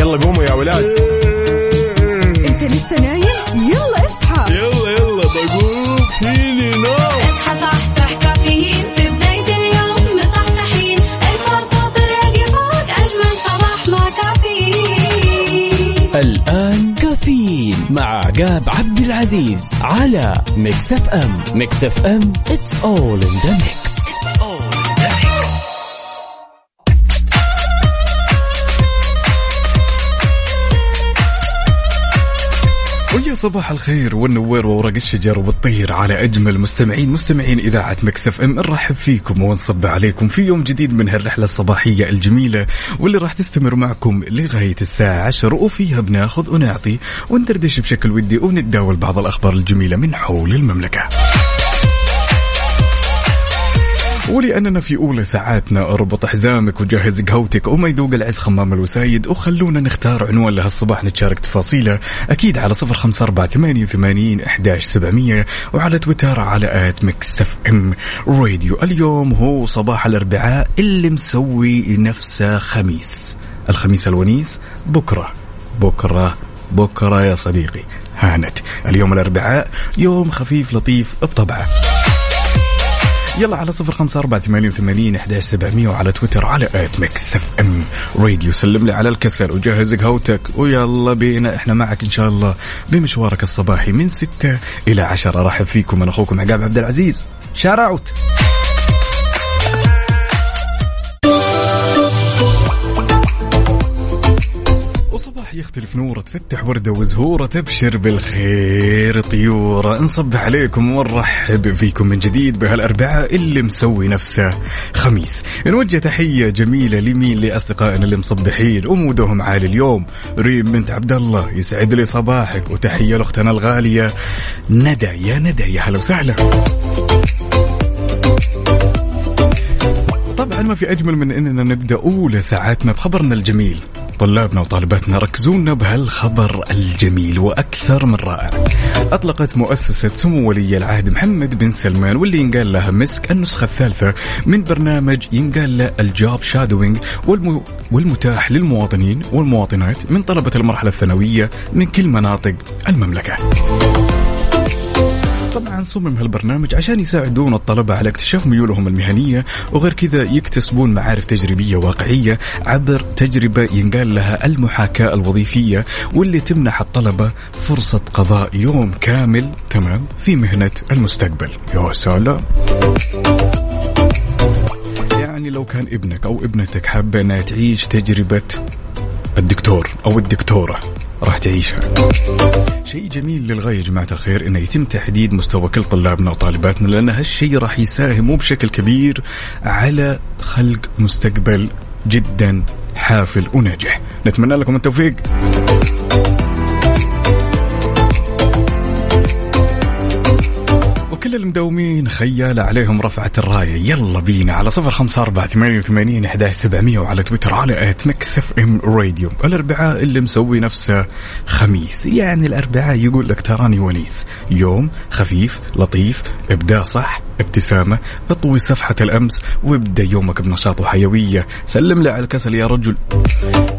يلا قوموا يا ولاد. انت لسه نايم؟ يلا اصحى. يلا يلا بقوم. فيني نو. اصحى صحصح كافيين. في بداية اليوم مصحصحين. الفرصة تراك فوق أجمل صباح مع كافيين. الآن كافيين مع عقاب عبد العزيز على Mix FM. Mix FM it's all in the mix. صباح الخير والنوير وورق الشجر وبالطير على أجمل مستمعين مستمعين إذاعة Mix FM نرحب فيكم ونصب عليكم في يوم جديد من هالرحلة الصباحية الجميلة واللي راح تستمر معكم لغاية الساعة 10 وفيها بناخذ ونعطي وندردش بشكل ودي ونتداول بعض الأخبار الجميلة من حول المملكة. ولأننا في أولى ساعاتنا أربط حزامك وجهز قهوتك وما يذوق العز خمام الوسايد وخلونا نختار عنوان لهالصباح نتشارك تفاصيله أكيد على صفر خمسة أربعة ثمانية وثمانين إحداش سبعمية وعلى تويتر على at Mix FM Radio. اليوم هو صباح الأربعاء اللي مسوي نفسه خميس. الخميس الونيس بكرة. بكرة بكرة يا صديقي. هانت. اليوم الأربعاء يوم خفيف لطيف بطبعه. يلا على صفر خمسة أربعة ثمانية وثمانين إحداش سبعمية وعلى تويتر على at Mix FM راديو. سلم لي على الكسل وجهز قهوتك ويلا بينا إحنا معك إن شاء الله بمشوارك الصباحي من ستة إلى عشرة. أرحب فيكم أنا أخوكم عقاب عبد العزيز. شاراوت وصباح يختلف نوره تفتح وردة وزهورة تبشر بالخير طيورة. نصب عليكم ونرحب فيكم من جديد بهالأربعاء اللي مسوي نفسه خميس. نوجه تحية جميلة لمين لأصدقائنا اللي مصبحين ومودهم عالي اليوم. ريم بنت عبد الله يسعد لي صباحك وتحية لأختنا الغالية ندى يا ندى يا هلا وسهلا. طبعا ما في أجمل من إننا نبدأ أولى ساعاتنا بخبرنا الجميل. طلابنا وطالباتنا ركزونا بهالخبر الجميل وأكثر من رائع. أطلقت مؤسسة سمو ولي العهد محمد بن سلمان واللي ينقال لها مسك النسخة الثالثة من برنامج ينقال له الجوب شادوينج والم... والمتاح للمواطنين والمواطنات من طلبة المرحلة الثانوية من كل مناطق المملكة. طبعا صمم هالبرنامج عشان يساعدون الطلبة على اكتشاف ميولهم المهنية وغير كذا يكتسبون معارف تجريبية واقعية عبر تجربة ينقال لها المحاكاة الوظيفية واللي تمنح الطلبة فرصة قضاء يوم كامل تمام في مهنة المستقبل. يا سلام. يعني لو كان ابنك أو ابنتك حابة أنها تعيش تجربة الدكتور أو الدكتورة راح تعيشها. شيء جميل للغاية يا جماعة الخير إنه يتم تحديد مستوى كل طلابنا وطالباتنا لأن هالشيء راح يساهم بشكل كبير على خلق مستقبل جدا حافل وناجح. نتمنى لكم التوفيق. وكل المداومين خيالة عليهم رفعت الراية. يلا بينا على صفر خمسة أربعة ثمانية وثمانين إحداش سبعمية وعلى تويتر على at Mix FM Radio. الأربعاء اللي مسوي نفسه خميس. يعني الأربعاء يقول لك تراني ونيس. يوم خفيف لطيف ابدأ صح ابتسامة اطوي صفحة الأمس وابدأ يومك بنشاط وحيوية. سلم لي على الكسل يا رجل.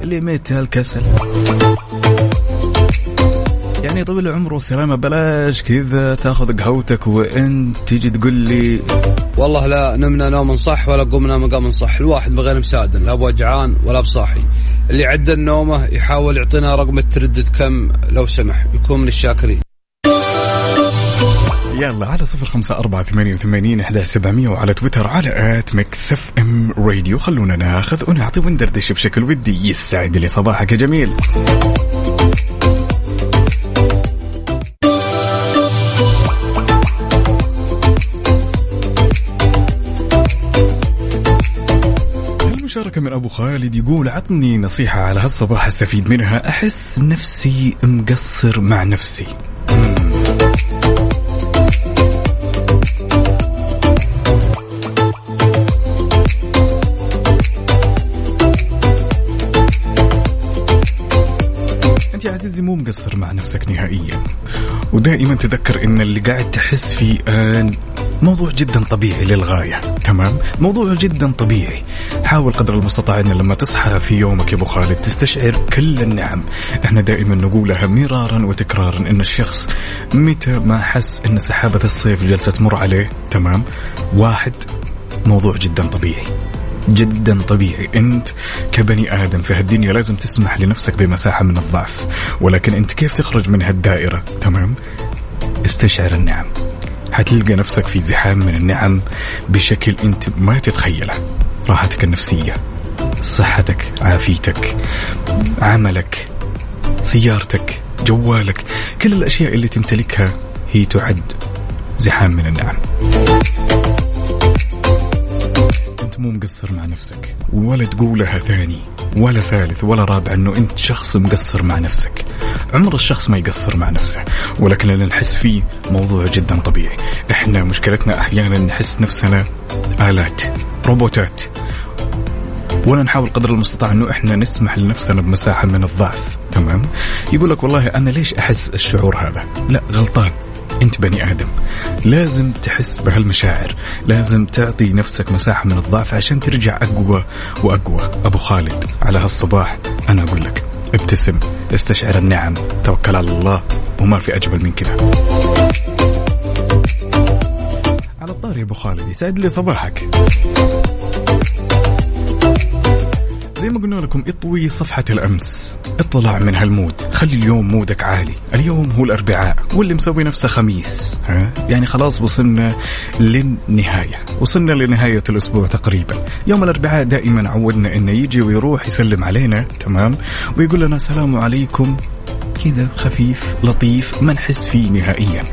ميت الكسل يعني طويل العمر والسلامة. بلاش كذا تاخذ قهوتك وانت تجي تقول لي والله لا نمنا نوم صح ولا قمنا مقام صح. الواحد بغير مسادن لا بوجعان ولا بصاحي اللي عدى نومه يحاول يعطينا رقم التردد. كم؟ لو سمح يكون من الشاكرين. يلا على صفر خمسة أربعة ثمانية وثمانين إحدى سبعمية وعلى تويتر على at Mix FM Radio. خلونا ناخذ ونعطي وندردش بشكل ودي. يسعد لي صباحك يا جميل. المشاركة من أبو خالد يقول عطني نصيحة على هالصباح استفيد منها أحس نفسي مقصر مع نفسي. أنت يا عزيزي مو مقصر مع نفسك نهائيا ودائما تذكر إن اللي قاعد تحس فيه الان موضوع جدا طبيعي للغاية. تمام؟ موضوع جدا طبيعي. حاول قدر المستطاع إن لما تصحى في يومك يا أبو خالد تستشعر كل النعم. إحنا دائما نقولها مرارا وتكرارا إن الشخص متى ما حس إن سحابة الصيف جالسه تمر عليه تمام؟ واحد موضوع جدا طبيعي. جدا طبيعي. أنت كبني آدم في هالدنيا لازم تسمح لنفسك بمساحة من الضعف. ولكن أنت كيف تخرج من هالدائرة؟ تمام؟ استشعر النعم. حتلقى نفسك في زحام من النعم بشكل انت ما تتخيله. راحتك النفسية صحتك عافيتك عملك سيارتك جوالك كل الأشياء اللي تمتلكها هي تعد زحام من النعم. أنت مو مقصر مع نفسك ولا تقولها ثاني ولا ثالث ولا رابع إنه أنت شخص مقصر مع نفسك. عمر الشخص ما يقصر مع نفسه ولكن اللي نحس فيه موضوع جدا طبيعي. إحنا مشكلتنا أحيانا نحس نفسنا آلات روبوتات. ولا نحاول قدر المستطاع إنه إحنا نسمح لنفسنا بمساحة من الضعف تمام؟ يقول لك والله أنا ليش أحس الشعور هذا؟ لا غلطان. أنت بني آدم. لازم تحس بهالمشاعر. لازم تعطي نفسك مساحة من الضعف عشان ترجع أقوى وأقوى. أبو خالد على هالصباح أنا أقول لك ابتسم استشعر النعم توكل على الله وما في أجمل من كذا على الطاري يا أبو خالد يسعد لي صباحك. زي ما قلنا لكم اطوي صفحة الأمس. اطلع من هالمود. خلي اليوم مودك عالي. اليوم هو الأربعاء واللي مسوي نفسه خميس. ها؟ يعني خلاص وصلنا للنهاية. وصلنا لنهاية الأسبوع تقريبا. يوم الأربعاء دائما عودنا إنه يجي ويروح يسلم علينا تمام؟ ويقول لنا السلام عليكم. كذا خفيف لطيف ما نحس فيه نهائيا.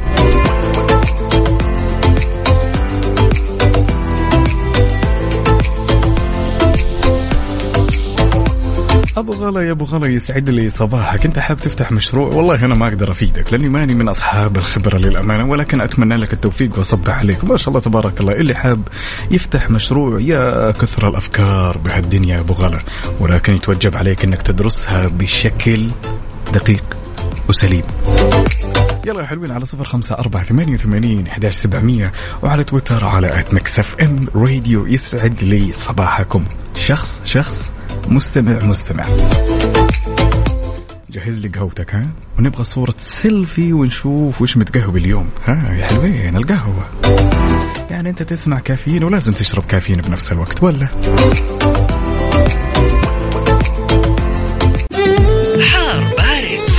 أبو غلا يا أبو غلا يسعد لي صباحك. أنت حاب تفتح مشروع؟ والله أنا ما أقدر أفيدك لأني ماني من أصحاب الخبرة للأمانة ولكن أتمنى لك التوفيق وأصبح عليك. ما شاء الله تبارك الله. اللي حاب يفتح مشروع يا كثر الأفكار بهالدنيا يا أبو غلا ولكن يتوجب عليك إنك تدرسها بشكل دقيق وسليم. يلا يا حلوين على صفر خمسة أربعة ثمانية وثمانين أحداش سبعمية وعلى تويتر على at Mix FM Radio يسعد لي صباحكم. شخص شخص مستمع مستمع. جهز لي قهوتك ها؟ ونبغى صورة سيلفي ونشوف وش متقهوى اليوم. ها يا حلوين القهوة. يعني أنت تسمع كافيين ولازم تشرب كافيين بنفس الوقت ولا؟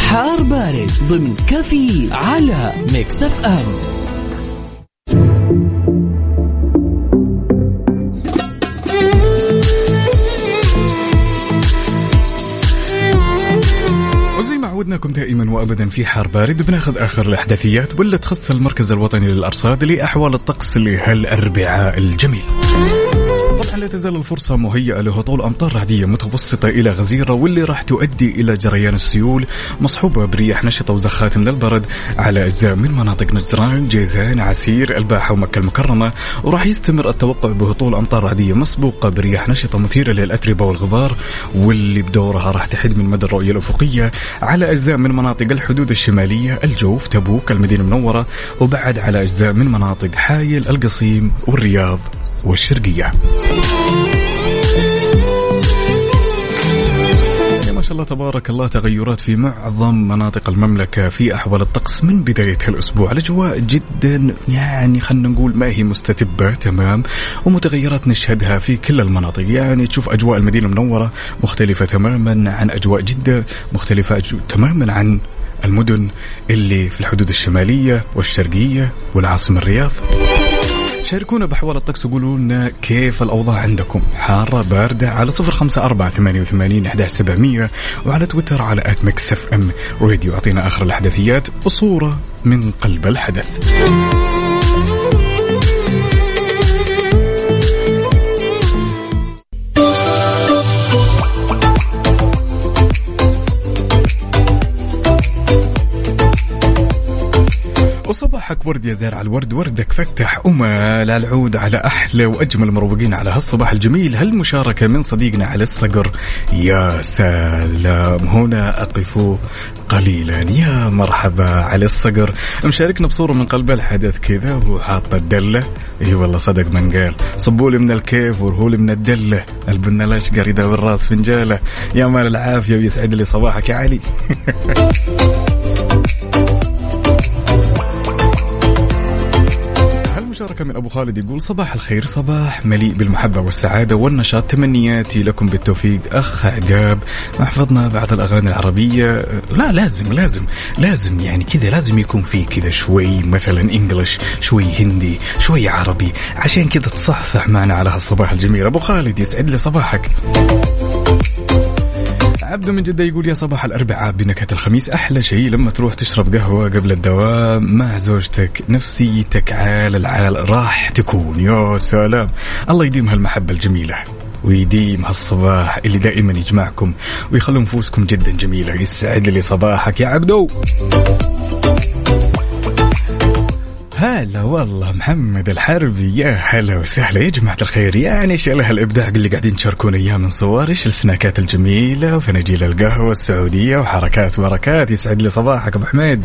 حار بارد ضمن كافيين على Mix FM عودناكم دائما وابدا في حار بارد بناخذ آخر الأحداثيات واللي تخص المركز الوطني للأرصاد لأحوال الطقس لهالأربعاء الجميل. طبعا لا تزال الفرصة مهيئة لهطول أمطار رعدية متوسطة إلى غزيرة واللي راح تؤدي إلى جريان السيول مصحوبة برياح نشطة وزخات من البرد على أجزاء من مناطق نجران، جيزان، عسير، الباحة ومكة المكرمة. وراح يستمر التوقع بهطول أمطار رعدية مسبوقة برياح نشطة مثيرة للأتربة والغبار واللي بدورها راح تحد من مدى الرؤية الأفقية على أجزاء من مناطق الحدود الشمالية الجوف تبوك المدينة المنورة وبعد على أجزاء من مناطق حايل القصيم والرياض. والشرقية. ما شاء الله تبارك الله تغيرات في معظم مناطق المملكة في أحوال الطقس من بداية الأسبوع. الأجواء جدا يعني خلينا نقول ما هي مستتبة تمام ومتغيرات نشهدها في كل المناطق. يعني تشوف أجواء المدينة المنورة مختلفة تماما عن أجواء جدة مختلفة أجو... تماما عن المدن اللي في الحدود الشمالية والشرقية والعاصمة الرياض. شاركونا بأحوال الطقس وقولوا لنا كيف الأوضاع عندكم. حارة باردة على صفر خمسة أربعة ثمانية وثمانين أحداش سبعمية وعلى تويتر على at Mix FM Radio أعطينا آخر الأحداثيات وصورة من قلب الحدث. صباحك ورد يا زارع الورد وردك فتح أمل العود على أحلى وأجمل مروقين على هالصباح الجميل. هالمشاركة من صديقنا على الصقر. يا سلام. هنا أقف قليلا. يا مرحبا على الصقر. مشاركنا بصورة من قلب الحدث كذا وحاط الدلة. اي والله صدق من قال. صبوا لي من الكيف ورهولي من الدلة. البنا الاشقر يداوي الراس فنجالة. يا مال العافية ويسعد لي صباحك يا علي. المشاركة من أبو خالد يقول صباح الخير صباح مليء بالمحبة والسعادة والنشاط تمنياتي لكم بالتوفيق أخ عقاب حفظنا بعض الأغاني العربية. لا لازم لازم لازم يعني كذا لازم يكون في كذا شوي مثلا إنجلش شوي هندي شوي عربي عشان كذا تصحصح معنا على هالصباح الجميل. أبو خالد يسعد لي صباحك. عبد من جدة يقول يا صباح الأربعاء بنكهة الخميس أحلى شيء. لما تروح تشرب قهوة قبل الدوام مع زوجتك نفسيتك عال العال راح تكون. يا سلام. الله يديم هالمحبة الجميلة ويديم هالصباح اللي دائما يجمعكم ويخلوا نفوسكم جدا جميلة. يسعد لي صباحك يا عبدو. هلا والله محمد الحربي. يا هلا وسهلا. يا جماعة الخير. يعني إيش له الابداع اللي قاعدين تشاركون إياه من صور. إيش السناكات الجميلة؟ وفناجيل القهوة السعودية وحركات وبركات. يسعد لي صباحك أبو حميد.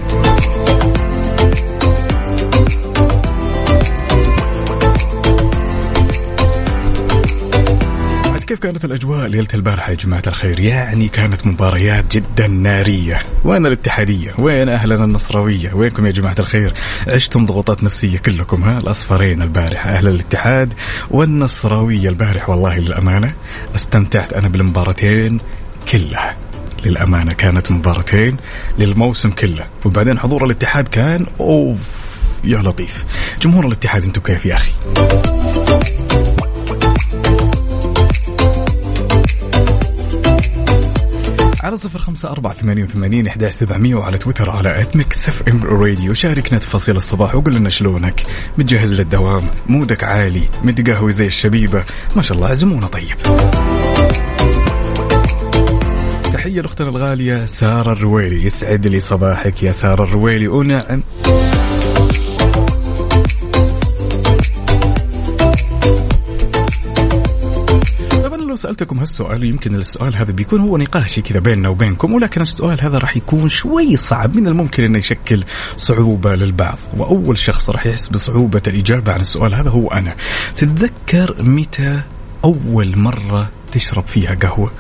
كيف كانت الأجواء ليلة البارحة يا جماعة الخير؟ يعني كانت مباريات جدا نارية. وين الاتحادية؟ وين أهلنا النصراوية وينكم يا جماعة الخير؟ عشتم ضغوطات نفسية كلكم ها؟ الأصفرين البارحة أهل الاتحاد والنصراوية البارح والله للأمانة استمتعت أنا بالمباراتين كلها. للأمانة كانت مباراتين للموسم كله. وبعدين حضور الاتحاد كان أوف يا لطيف. جمهور الاتحاد أنتم كيف يا أخي؟ على صفر خمسة أربعة ثمانية وثمانين إحداش سبعمية وعلى تويتر على at Mix FM Radio شاركنا تفاصيل الصباح وقول لنا شلونك. متجهز للدوام. مودك عالي. متقهوي زي الشبيبة. ما شاء الله عزمونا طيب. تحية لأختنا الغالية سارة الرويلي. يسعد لي صباحك يا سارة الرويلي. ونعم سألتكم هالسؤال يمكن السؤال هذا بيكون هو نقاشي كذا بيننا وبينكم ولكن السؤال هذا راح يكون شوي صعب. من الممكن أنه يشكل صعوبة للبعض؟ وأول شخص راح يحس بصعوبة الإجابة عن السؤال هذا هو أنا. تتذكر متى أول مرة تشرب فيها قهوة؟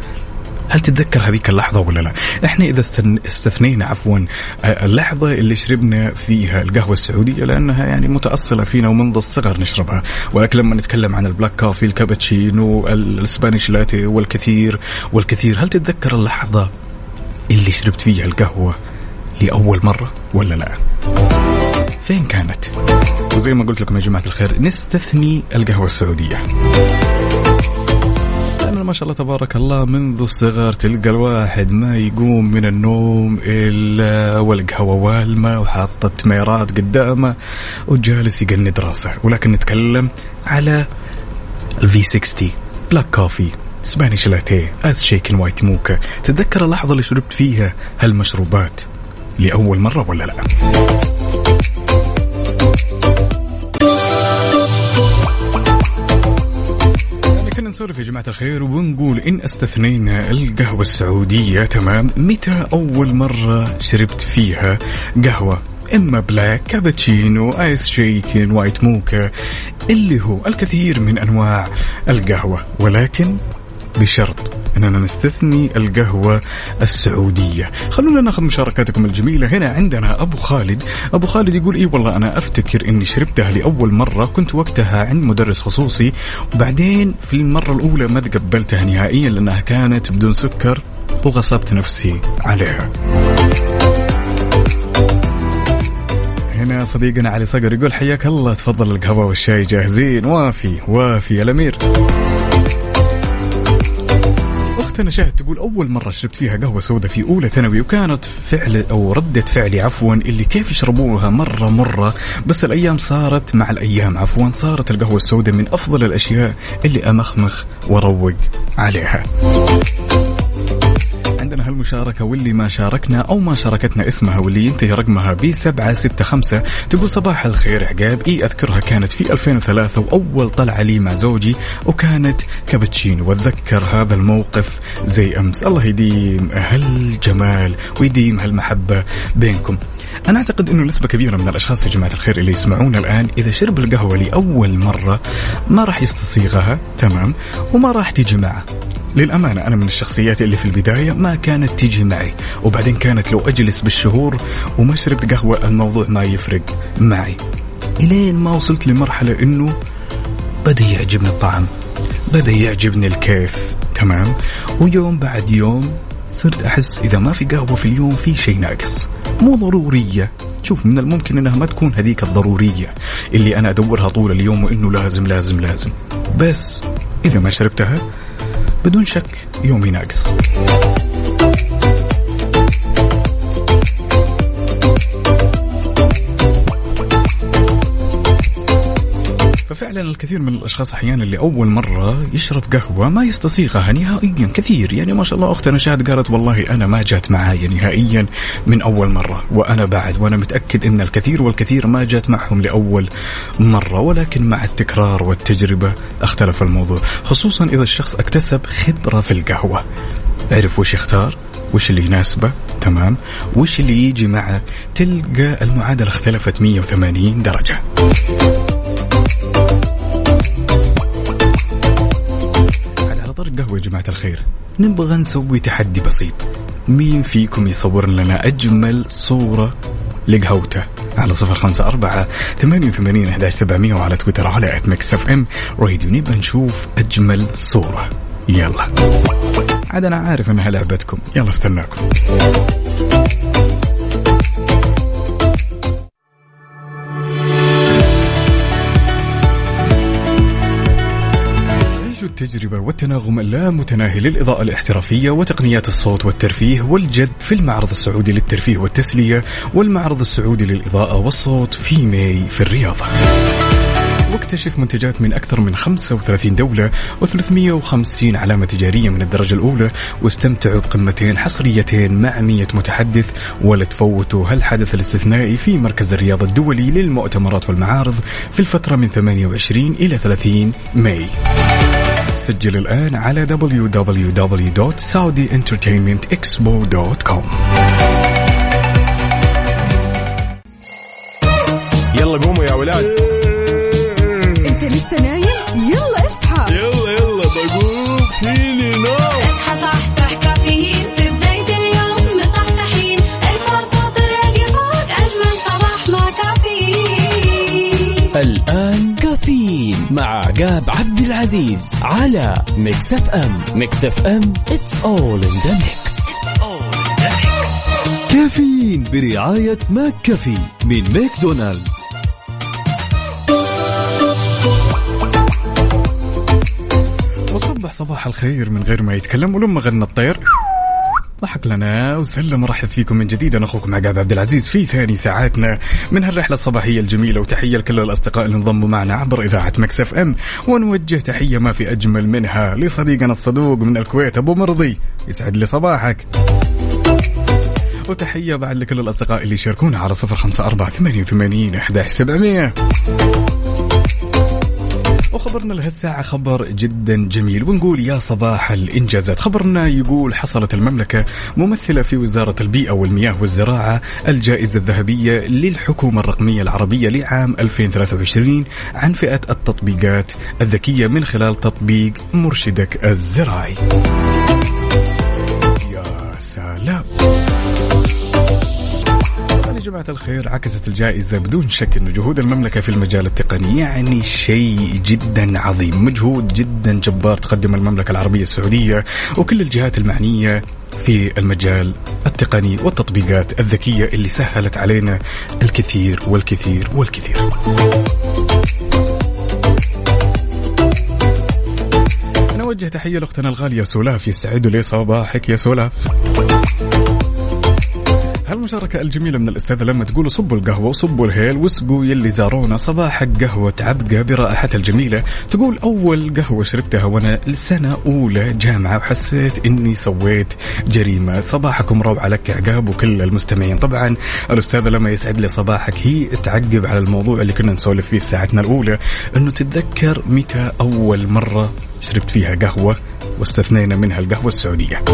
هل تتذكر هذيك اللحظة ولا لا؟ إحنا استن- استثنينا عفوا آه، اللحظة اللي شربنا فيها القهوة السعودية لأنها يعني متأصلة فينا ومنذ الصغر نشربها، ولكن لما نتكلم عن ال black coffee، الكابتشينو، ال Spanish latte والكثير والكثير، هل تتذكر اللحظة اللي شربت فيها القهوة لأول مرة ولا لا؟ فين كانت؟ وزي ما قلت لكم يا جماعة الخير نستثني القهوة السعودية. لأن ما شاء الله تبارك الله منذ الصغر تلقى الواحد ما يقوم من النوم إلا والقهوة والدلة وحاطة تميرات قدامه وجالس يقند راسه. ولكن نتكلم على ال V60 black coffee Spanish latte iced shaken white mocha تتذكر اللحظة اللي شربت فيها هالمشروبات لأول مرة ولا لا؟ نسولف يا جماعة الخير ونقول إن استثنينا القهوة السعودية تمام؟ متى أول مرة شربت فيها قهوة؟ إما black كابتشينو iced shaken white mocha اللي هو الكثير من أنواع القهوة. ولكن بشرط أننا نستثني القهوة السعودية. خلونا ناخذ مشاركاتكم الجميلة. هنا عندنا أبو خالد. أبو خالد يقول إي والله أنا أفتكر إني شربتها لأول مرة كنت وقتها عند مدرس خصوصي وبعدين في المرة الأولى ما تقبلتها نهائيا لأنها كانت بدون سكر وغصبت نفسي عليها. هنا صديقنا علي صقر يقول حياك الله تفضل القهوة والشاي جاهزين. وافي وافي يا الأمير. اختنا شاهد تقول أول مرة شربت فيها قهوة سوداء في أولى ثانوي وكانت فعل أو ردة فعلي عفوا اللي كيف يشربوها مرة مرة بس الأيام صارت مع الأيام عفوا صارت القهوة السوداء من أفضل الأشياء اللي أمخمخ واروق عليها. عندنا المشاركة واللي ما شاركنا أو ما شاركتنا اسمها واللي ينتهي رقمها ب 765 تقول صباح الخير عقاب. إي أذكرها كانت في 2003 وأول طلعة لي مع زوجي وكانت كابتشينو. وأتذكر هذا الموقف زي أمس. الله يديم هالجمال ويديم هالمحبة بينكم. أنا أعتقد أنه نسبة كبيرة من الأشخاص يا جماعة الخير اللي يسمعونا الآن إذا شرب القهوة لأول مرة ما راح يستصيغها تمام؟ وما راح تيجي معه للأمانة أنا من الشخصيات اللي في البداية ما كانت تيجي معي وبعدين كانت لو أجلس بالشهور وما شربت قهوة الموضوع ما يفرق معي. إلين ما وصلت لمرحلة أنه بدأ يعجبني الطعم بدأ يعجبني الكيف تمام؟ ويوم بعد يوم صرت أحس إذا ما في قهوة في اليوم في شيء ناقص مو ضرورية. شوف من الممكن إنها ما تكون هذيك الضرورية اللي أنا أدورها طول اليوم وإنه لازم لازم لازم. بس إذا ما شربتها بدون شك يومي ناقص ففعلا الكثير من الأشخاص أحيانا اللي أول مرة يشرب قهوة ما يستصيغها نهائيا كثير. يعني ما شاء الله اختنا شاد قالت والله أنا ما جات معايا نهائيا من أول مرة وأنا بعد وأنا متأكد إن الكثير والكثير ما جات معهم لأول مرة ولكن مع التكرار والتجربة اختلف الموضوع خصوصا إذا الشخص اكتسب خبرة في القهوة. عرف وش يختار وش اللي يناسبه تمام؟ وش اللي يجي معه؟ تلقى المعادلة اختلفت 180 درجة. قهوة يا جماعة الخير. نبغى نسوي تحدي بسيط. مين فيكم يصور لنا أجمل صورة لقهوته؟ على صفر خمسة أربعة ثمانية وثمانين أحداش سبعمية وعلى تويتر على at Mix FM Radio نبغى نشوف أجمل صورة. يلا. عاد أنا عارف أنها لعبتكم. يلا استناكم. التجربة والتناغم اللامتناهي للإضاءة الاحترافية وتقنيات الصوت والترفيه والجد في المعرض السعودي للترفيه والتسلية والمعرض السعودي للإضاءة والصوت في ماي في الرياض واكتشف منتجات من أكثر من 35 دولة و350 علامة تجارية من الدرجة الأولى واستمتعوا بقمتين حصريتين مع 100 متحدث ولا تفوتوا هالحدث الاستثنائي في مركز الرياض الدولي للمؤتمرات والمعارض في الفترة من 28 إلى 30 ماي. سجل الآن على www.saudientertainmentexpo.com يلا قوموا يا ولاد العزيز على Mix FM Mix FM it's all in the mix. كافيين برعاية McCafé من ماكدونالدز. وصبح صباح الخير من غير ما يتكلم ولما غنى الطير. ضحك لنا وسلم مرحب فيكم من جديد. أنا أخوكم عقاب عبد العزيز في ثاني ساعاتنا من هالرحلة الصباحية الجميلة. وتحية لكل الأصدقاء اللي انضموا معنا عبر إذاعة Mix FM. ونوجه تحية ما في أجمل منها لصديقنا الصدوق من الكويت أبو مرضي. يسعد لي صباحك. وتحية بعد لكل الأصدقاء اللي يشاركونا على صفر خمسة أربعة ثمانية وثمانين أحداش سبعمية. وخبرنا لهالساعة خبر جدا جميل. ونقول يا صباح الإنجازات. خبرنا يقول حصلت المملكة ممثلة في وزارة البيئة والمياه والزراعة الجائزة الذهبية للحكومة الرقمية العربية لعام 2023 عن فئة التطبيقات الذكية من خلال تطبيق مرشدك الزراعي. يا سلام. جماعة الخير عكست الجائزة بدون شك أن جهود المملكة في المجال التقني يعني شيء جدا عظيم مجهود جدا جبار تقدم المملكة العربية السعودية وكل الجهات المعنية في المجال التقني والتطبيقات الذكية اللي سهلت علينا الكثير والكثير والكثير. أنا أوجه تحية لأختنا الغالية سولاف يسعد لي صباحك يا سولاف. هالمشاركة الجميلة من الأستاذة لما تقول صبوا القهوة وصبوا الهيل واسقوا يلي زارونا صباحك قهوة عبقة برائحتها الجميلة. تقول أول قهوة شربتها وأنا سنة أولى جامعة وحسيت إني سويت جريمة. صباحكم روعة لك عقاب وكل المستمعين. طبعا الأستاذة لما يسعد لي صباحك هي تعقب على الموضوع اللي كنا نسولف فيه في ساعتنا الأولى إنه تتذكر متى أول مرة شربت فيها قهوة واستثنينا منها القهوة السعودية.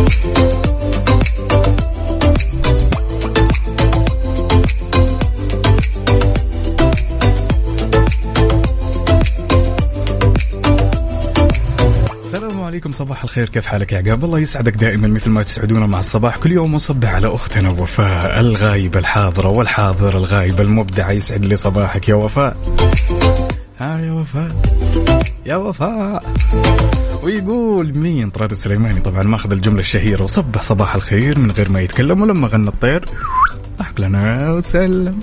عليكم صباح الخير. كيف حالك يا عقاب؟ الله يسعدك دائما مثل ما تسعدونا مع الصباح. كل يوم ونصبح على أختنا وفاء الغايبة الحاضرة والحاضر الغايبة المبدعه يسعد لي صباحك يا وفاء. ها يا وفاء؟ يا وفاء. ويقول مين؟ طراد السليماني طبعا ماخذ الجملة الشهيرة وصبح صباح الخير من غير ما يتكلم ولما غنى الطير ضحك لنا وسلم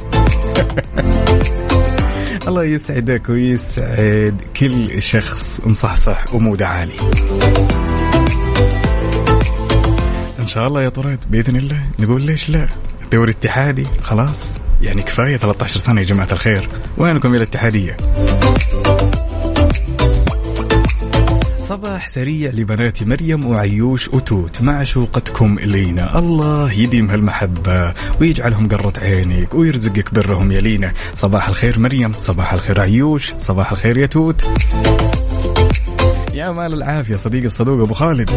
الله يسعدك ويسعد كل شخص مصحصح وموده عالي. إن شاء الله يا طراد بإذن الله. نقول ليش لا؟ الدوري الاتحادي خلاص. يعني كفاية 13 سنة يا جماعة الخير. وينكم يا الاتحادية؟ صباح سريع لبنات مريم وعيوش وتوت معشوقتكم إلينا. الله يديم هالمحبة ويجعلهم قرة عينك ويرزقك برهم يا لينا. صباح الخير مريم صباح الخير عيوش صباح الخير يا توت. يا مال العافية صديق الصدوق أبو خالد.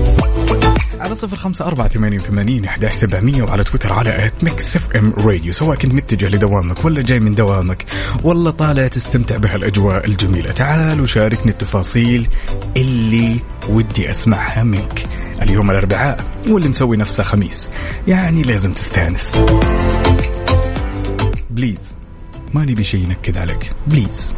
على صفر خمسة أربعة ثمانية وثمانين أحداش سبعمية وعلى تويتر على at Mix FM Radio سواء كنت متجه لدوامك ولا جاي من دوامك ولا طالع تستمتع بهالأجواء الجميلة. تعال وشاركني التفاصيل اللي ودي أسمعها منك. اليوم الأربعاء واللي مسوي نفسه خميس. يعني لازم تستانس. please ما نبي شيء ينكد عليك. please.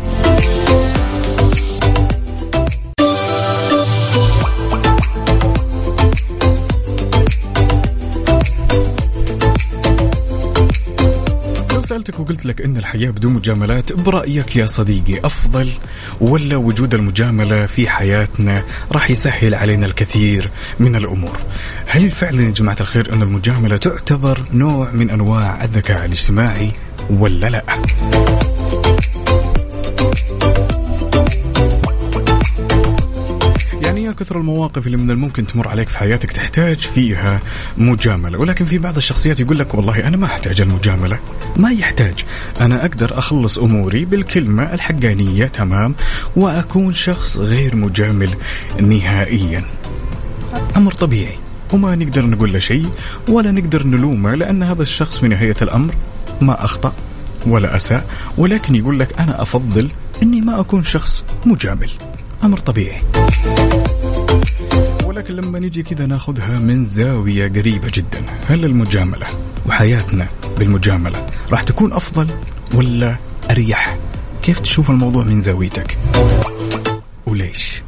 سألتك وقلت لك أن الحياة بدون مجاملات برأيك يا صديقي أفضل ولا وجود المجاملة في حياتنا راح يسهل علينا الكثير من الأمور؟ هل فعلا يا جماعة الخير أن المجاملة تعتبر نوع من أنواع الذكاء الاجتماعي ولا لا؟ يا كثر المواقف اللي من الممكن تمر عليك في حياتك تحتاج فيها مجاملة. ولكن في بعض الشخصيات يقول لك والله أنا ما أحتاج المجاملة. ما يحتاج. أنا أقدر أخلص أموري بالكلمة الحقانية تمام وأكون شخص غير مجامل نهائيا. أمر طبيعي. وما نقدر نقول له شيء ولا نقدر نلومه لأن هذا الشخص في نهاية الأمر ما أخطأ ولا أساء. ولكن يقول لك أنا أفضل أني ما أكون شخص مجامل. أمر طبيعي. ولكن لما نجي كذا ناخذها من زاوية قريبة جدا. هل المجاملة وحياتنا بالمجاملة راح تكون أفضل ولا أريح؟ كيف تشوف الموضوع من زاويتك؟ وليش؟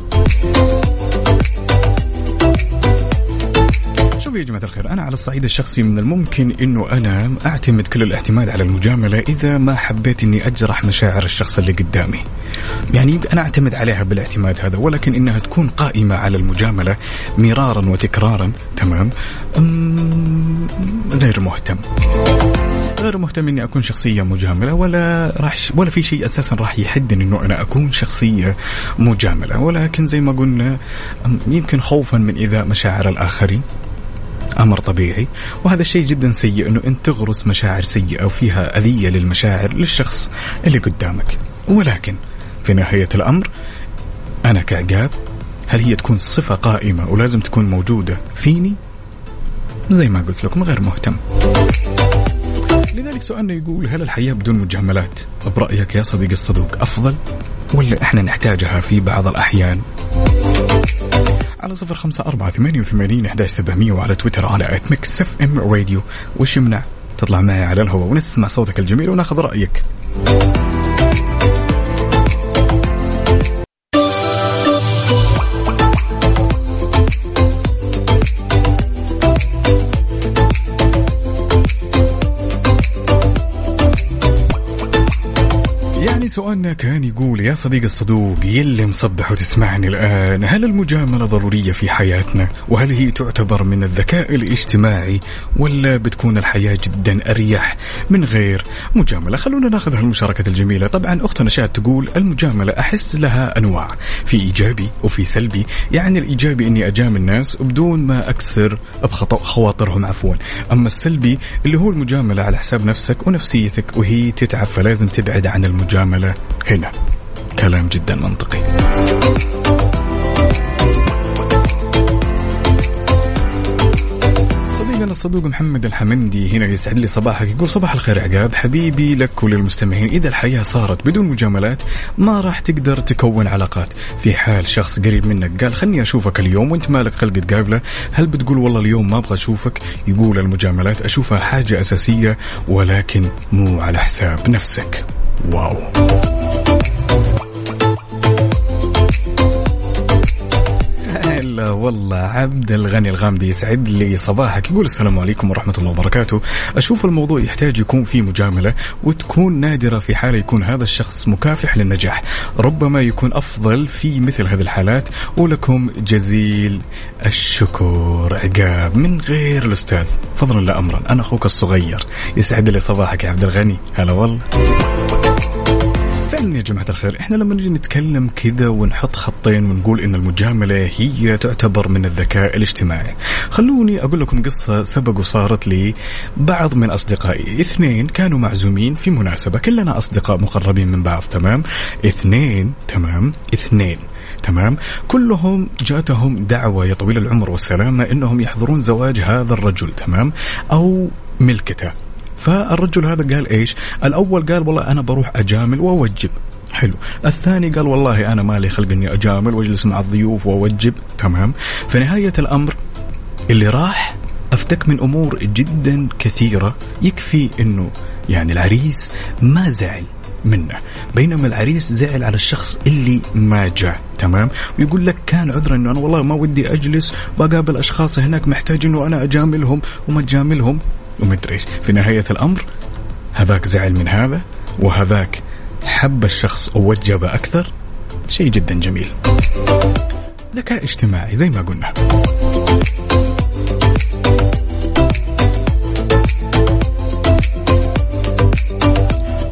شوف يا جماعة الخير أنا على الصعيد الشخصي من الممكن أنه أنا أعتمد كل الاعتماد على المجاملة إذا ما حبيت أني أجرح مشاعر الشخص اللي قدامي. يعني أنا أعتمد عليها بالاعتماد هذا ولكن إنها تكون قائمة على المجاملة مرارا وتكرارا تمام؟ غير مهتم. غير مهتم إني أكون شخصية مجاملة ولا راح ولا في شيء أساسا راح يحدني إنه أنا أكون شخصية مجاملة. ولكن زي ما قلنا يمكن خوفا من إيذاء مشاعر الآخرين. أمر طبيعي وهذا الشيء جدا سيء إنه أنت تغرس مشاعر سيئة وفيها أذية للمشاعر للشخص اللي قدامك. ولكن في نهاية الأمر أنا كعقاب هل هي تكون صفة قائمة ولازم تكون موجودة فيني؟ زي ما قلت لكم غير مهتم. لذلك سؤالنا يقول هل الحياة بدون مجاملات؟ برأيك يا صديقي الصدوق أفضل ولا إحنا نحتاجها في بعض الأحيان؟ على صفر خمسة أربعة ثمانية وثمانين أحداش سبعمية وعلى تويتر على at Mix FM Radio وش يمنع تطلع معي على الهواء ونسمع صوتك الجميل وناخذ رأيك. سؤالنا كان يقول يا صديق الصدوق يلي مصبح وتسمعني الآن هل المجاملة ضرورية في حياتنا؟ وهل هي تعتبر من الذكاء الاجتماعي؟ ولا بتكون الحياة جدا أريح من غير مجاملة؟ خلونا ناخذ هالمشاركة الجميلة. طبعا أختنا شاد تقول المجاملة أحس لها أنواع في إيجابي وفي سلبي. يعني الإيجابي أني أجامل الناس بدون ما أكسر بخطأ خواطرهم عفوا. أما السلبي اللي هو المجاملة على حساب نفسك ونفسيتك وهي تتعب فلازم تبعد عن المجاملة هنا. كلام جدا منطقي. صديقنا الصدوق محمد الحمندي هنا يسعد لي صباحك. يقول صباح الخير عقاب. حبيبي لك وللمستمعين إذا الحياة صارت بدون مجاملات ما راح تقدر تكون علاقات. في حال شخص قريب منك قال خلني أشوفك اليوم وأنت مالك خلق تقابله. هل بتقول والله اليوم ما أبغى أشوفك؟ يقول المجاملات أشوفها حاجة أساسية ولكن مو على حساب نفسك. واو هلا والله عبد الغني الغامدي يسعد لي صباحك يقول السلام عليكم ورحمة الله وبركاته. أشوف الموضوع يحتاج يكون فيه مجاملة وتكون نادرة في حالة يكون هذا الشخص مكافح للنجاح. ربما يكون أفضل في مثل هذه الحالات. ولكم جزيل الشكر. عقاب من غير الأستاذ. فضلا لا أمرا. أنا أخوك الصغير. يسعد لي صباحك يا عبد الغني. هلا والله. فعلا يا جماعة الخير إحنا لما نجي نتكلم كذا ونحط خطين ونقول إن المجاملة هي تعتبر من الذكاء الاجتماعي. خلوني أقول لكم قصة سبق وصارت لي بعض من أصدقائي. اثنين كانوا معزومين في مناسبة كلنا أصدقاء مقربين من بعض تمام؟ اثنين تمام؟ اثنين تمام؟ كلهم جاتهم دعوة يا طويل العمر والسلامة إنهم يحضرون زواج هذا الرجل تمام؟ أو ملكته. فالرجل هذا قال إيش؟ الأول قال والله أنا بروح أجامل وأوجب. حلو. الثاني قال والله أنا مالي خلق إني أجامل وأجلس مع الضيوف وأوجب. تمام. في نهاية الأمر اللي راح أفتك من أمور جدا كثيرة يكفي إنه يعني العريس ما زعل منه. بينما العريس زعل على الشخص اللي ما جاء. تمام. ويقول لك كان عذرا إنه أنا والله ما ودي أجلس بقابل أشخاص هناك محتاج إنه أنا أجاملهم وما تجاملهم. ومدري إيش. في نهاية الأمر هذاك زعل من هذا وهذاك حب الشخص ووجب أكثر شيء جدا جميل. ذكاء اجتماعي زي ما قلنا.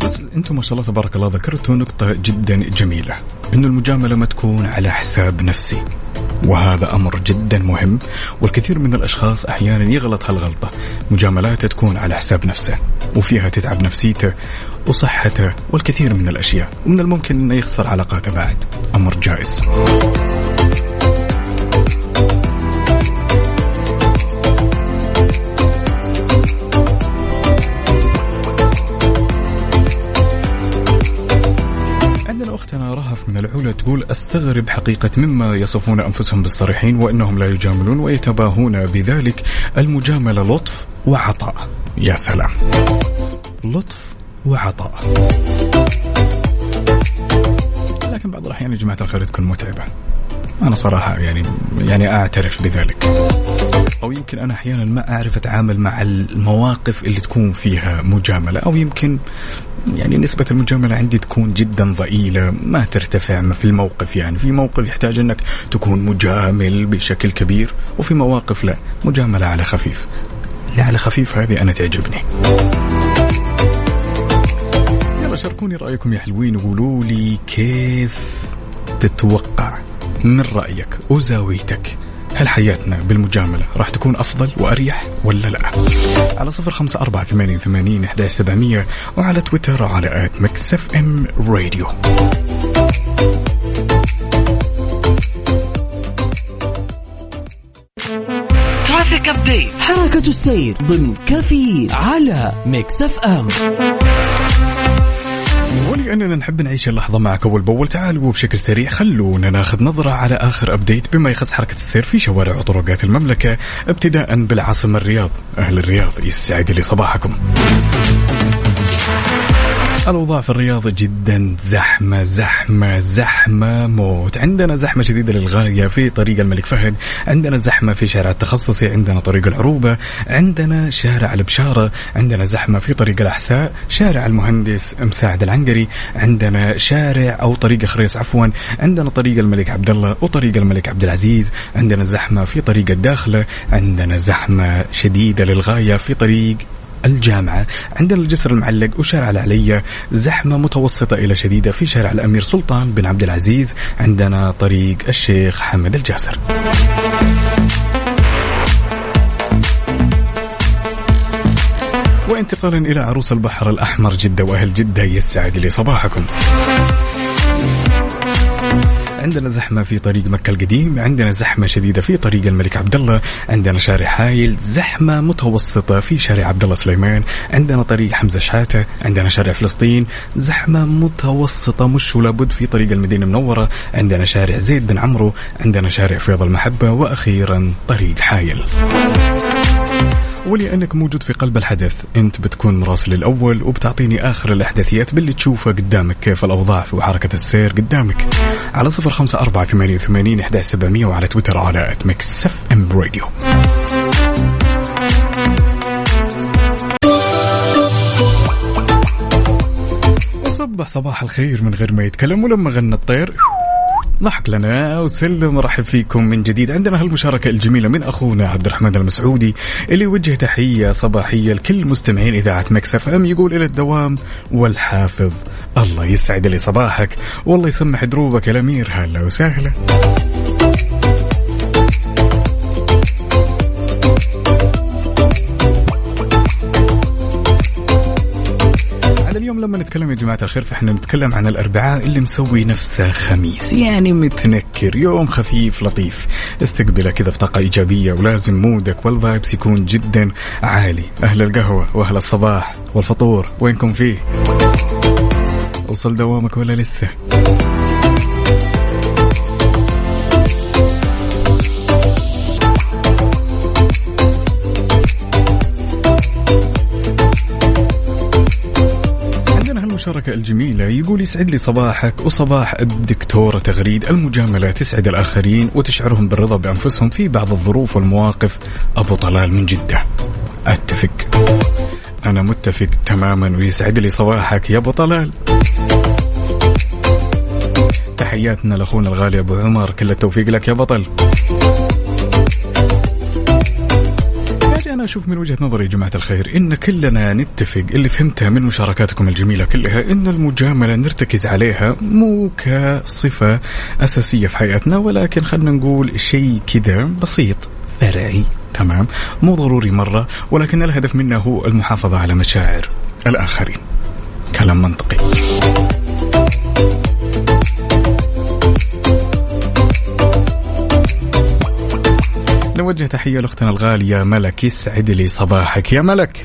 بس أنتم ما شاء الله تبارك الله ذكرتوا نقطة جدا جميلة إنه المجاملة ما تكون على حساب نفسي. وهذا أمر جدا مهم والكثير من الأشخاص أحيانا يغلط هالغلطة. مجاملاته تكون على حساب نفسه وفيها تتعب نفسيته وصحته والكثير من الأشياء ومن الممكن إنه يخسر علاقاته بعد. أمر جائز. تقول أستغرب حقيقة مما يصفون أنفسهم بالصريحين وإنهم لا يجاملون ويتباهون بذلك المجاملة لطف وعطاء. يا سلام. لطف وعطاء. لكن بعض الأحيان يا جماعة الخير تكون متعبة. أنا صراحة يعني يعني أعترف بذلك. أو يمكن أنا أحيانا ما أعرف أتعامل مع المواقف اللي تكون فيها مجاملة. أو يمكن يعني نسبة المجاملة عندي تكون جدا ضئيلة ما ترتفع في الموقف يعني. في موقف يحتاج إنك تكون مجامل بشكل كبير وفي مواقف لا. مجاملة على خفيف. لا على خفيف هذه أنا تعجبني. يلا شاركوني رأيكم يا حلوين. وقولوا لي كيف تتوقع؟ من رأيك وزاويتك هل حياتنا بالمجاملة راح تكون أفضل وأريح ولا لا؟ على صفر خمسة أربعة ثمانية وثمانين إحداش سبعمية وعلى تويتر على at Mix FM Radio. traffic update حركة السير ضمن كافيين على Mix FM. ولأننا نحب نعيش اللحظة معك أول بأول. تعالوا بشكل سريع خلونا ناخذ نظرة على آخر update بما يخص حركة السير في شوارع وطرقات المملكة ابتداء بالعاصمة الرياض. أهل الرياض يسعد لي صباحكم. الأوضاع في الرياض جدا. زحمة زحمة زحمة موت. عندنا زحمة شديدة للغاية في طريق الملك فهد. عندنا زحمة في شارع التخصصي. عندنا طريق العروبة. عندنا شارع البشارة. عندنا زحمة في طريق الأحساء. شارع المهندس مساعد العنقري. عندنا شارع أو طريق خريص عفوا. عندنا طريق الملك عبد الله وطريق الملك عبد العزيز عندنا زحمة في طريق الداخلة. عندنا زحمة شديدة للغاية في طريق الجامعة عندنا الجسر المعلق وشارع العلية زحمة متوسطة إلى شديدة في شارع الأمير سلطان بن عبد العزيز عندنا طريق الشيخ حمد الجاسر. وانتقالا إلى عروس البحر الأحمر جدة وأهل جدة يسعد لي صباحكم. عندنا زحمة في طريق مكة القديم عندنا زحمة شديدة في طريق الملك عبد الله عندنا شارع حايل زحمة متوسطة في شارع عبد الله سليمان عندنا طريق حمزة شحاتة عندنا شارع فلسطين زحمة متوسطة مش ولا بد في طريق المدينة المنورة عندنا شارع زيد بن عمرو عندنا شارع فيض المحبة وأخيرا طريق حايل. ولأنك موجود في قلب الحدث. أنت بتكون مراسل الأول وبتعطيني آخر الأحداثيات باللي تشوفه قدامك. كيف الأوضاع في وحركة السير قدامك. على صفر خمسة أربعة ثمانية وثمانين إحدى سبعمية وعلى تويتر على مكسف أم راديو وصبح صباح الخير من غير ما يتكلم ولما غنى الطير. ضحك لنا وسلم رحب فيكم من جديد. عندنا هالمشاركة الجميلة من أخونا عبد الرحمن المسعودي اللي وجه تحية صباحية لكل مستمعين إذاعة مكسف أم يقول إلى الدوام والحافظ الله يسعد لي صباحك والله يسمح دروبك يا الأمير هلا وسهلا. اليوم لما نتكلم يا جماعة الخير فإحنا نتكلم عن الأربعاء اللي مسوي نفسه خميس يعني متنكر يوم خفيف لطيف. استقبله كذا بطاقة إيجابية ولازم مودك والفايبس يكون جدا عالي. أهل القهوة وأهل الصباح والفطور وينكم فيه؟ وصل دوامك ولا لسه؟ عندنا هالمشاركة الجميلة. يقول يسعد لي صباحك وصباح الدكتورة تغريد. المجاملة تسعد الآخرين وتشعرهم بالرضا بأنفسهم في بعض الظروف والمواقف. أبو طلال من جدة. أتفق. أنا متفق تماما ويسعد لي صباحك يا أبو طلال. تحياتنا لأخونا الغالي أبو عمر. كل التوفيق لك يا بطل. أنا أشوف من وجهة نظري يا جماعة الخير إن كلنا نتفق اللي فهمتها من مشاركاتكم الجميلة كلها إن المجاملة نرتكز عليها مو كصفة أساسية في حياتنا ولكن خلينا نقول شيء كذا بسيط فرعي تمام؟ مو ضروري مرة ولكن الهدف منه هو المحافظة على مشاعر الآخرين. كلام منطقي. نوجه تحية لأختنا الغالية ملك يسعد لي صباحك. يا ملك.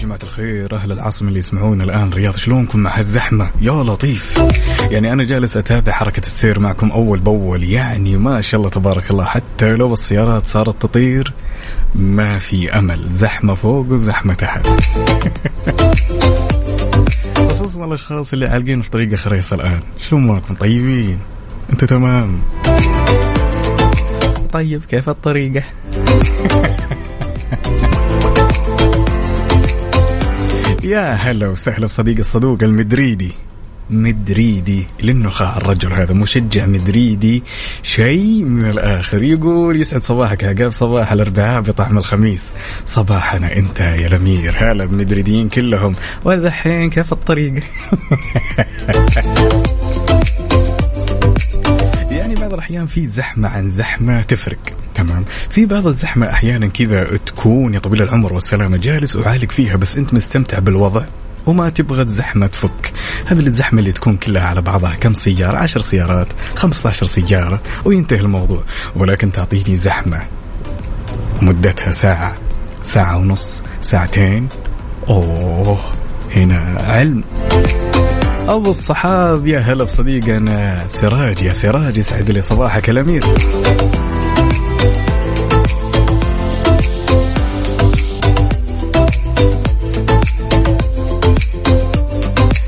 جماعة الخير أهل العاصمة اللي يسمعونا الآن. رياض شلونكم مع هالزحمة؟ يا لطيف. يعني أنا جالس أتابع حركة السير معكم أول بأول. يعني ما شاء الله تبارك الله حتى لو السيارات صارت تطير ما في أمل. زحمة فوق وزحمة تحت. خصوصا الأشخاص اللي عالقين في طريق خريص الآن. شلون معكم طيبين. أنتوا تمام. طيب كيف الطريقة؟ يا هلا وسهلا بصديق الصدوق المدريدي. مدريدي للنخاع الرجل هذا مشجع مدريدي. شيء من الآخر. يقول يسعد صباحك عقاب صباح الأربعاء بطعم الخميس. صباحنا أنت يا الأمير. هلا بمدريديين كلهم. والحين كيف الطريقة؟ يعني بعض الأحيان في زحمة عن زحمة تفرق تمام؟ في بعض الزحمة أحيانا كذا تكون يا طويل العمر والسلامة جالس وعالق فيها بس أنت مستمتع بالوضع وما تبغى الزحمة تفك. هذه الزحمة اللي تكون كلها على بعضها كم سيارة؟ عشر سيارات 15 سيارة وينتهي الموضوع. ولكن تعطيني زحمة مدتها ساعة ساعة ونص ساعتين أوه هنا علم. أبو الصحاب. يا هلا بصديقنا سراج. يا سراج يسعد لي صباحك الأمير.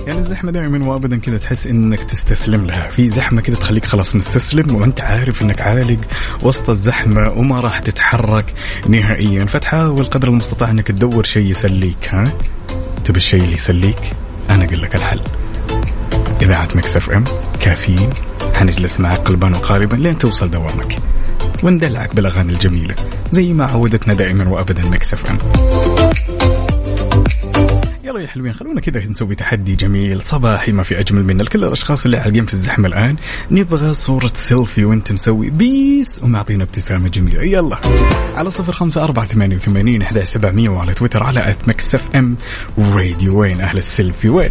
يعني الزحمه دائما وابدا كذا تحس إنك تستسلم لها. في زحمة كذا تخليك خلاص مستسلم وأنت عارف إنك عالق وسط الزحمة وما راح تتحرك نهائيا. فتحاول قدر المستطاع إنك تدور شيء يسليك ها؟ تبي الشيء اللي يسليك؟ أنا أقول لك الحل. إذاعة Mix FM كافيين حنجلس معك قلبا وقالبا لين توصل دوامك. وندلعك بالأغاني الجميلة زي ما عودتنا دائما وابدا Mix FM. يلا يا حلوين خلونا كذا نسوي تحدي جميل. صباحي ما في أجمل من كل الأشخاص اللي عالقين في الزحمة الآن. نبغى صورة سيلفي وأنت مسوي peace ومعطينا ابتسامة جميلة. يلا على صفر خمسة أربعة ثمانية وثمانين إحداش سبعمية وعلى تويتر على at Mix FM. Radio وين أهل السيلفي؟ وين؟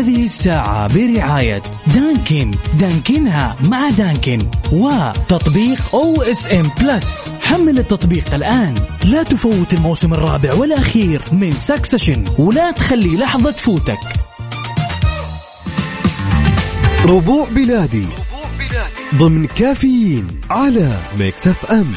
هذه الساعة برعاية Dunkin. Dunkin ها مع Dunkin. وتطبيق OSN Plus حمل التطبيق الآن. لا تفوت الموسم الرابع والأخير من Succession ولا تخلي لحظة تفوتك. ربوع بلادي. ضمن كافيين على Mix FM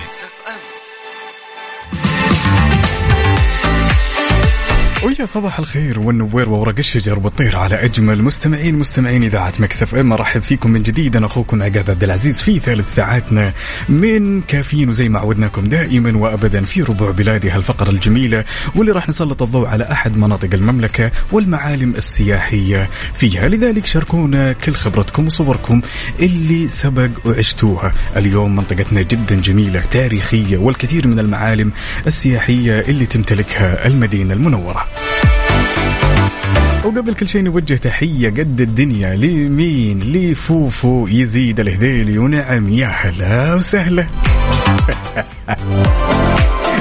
ويا صباح الخير والنوير وورق الشجر والطير على أجمل مستمعين مستمعين إذاعة Mix FM. أرحب فيكم من جديد. أنا أخوكم عقاب عبد العزيز في ثالث ساعاتنا من كافيين وزي ما عودناكم دائما وابدا في ربوع بلادي هالفقرة الجميلة واللي راح نسلط الضوء على أحد مناطق المملكة والمعالم السياحية فيها. لذلك شاركونا كل خبرتكم وصوركم اللي سبق وعشتوها. اليوم منطقتنا جدا جميلة تاريخية والكثير من المعالم السياحية اللي تمتلكها المدينة المنورة. وقبل كل شيء نوجه تحية قد الدنيا لمين؟ لفوفو يزيد الهذيلي ونعم. يا هلا وسهلا.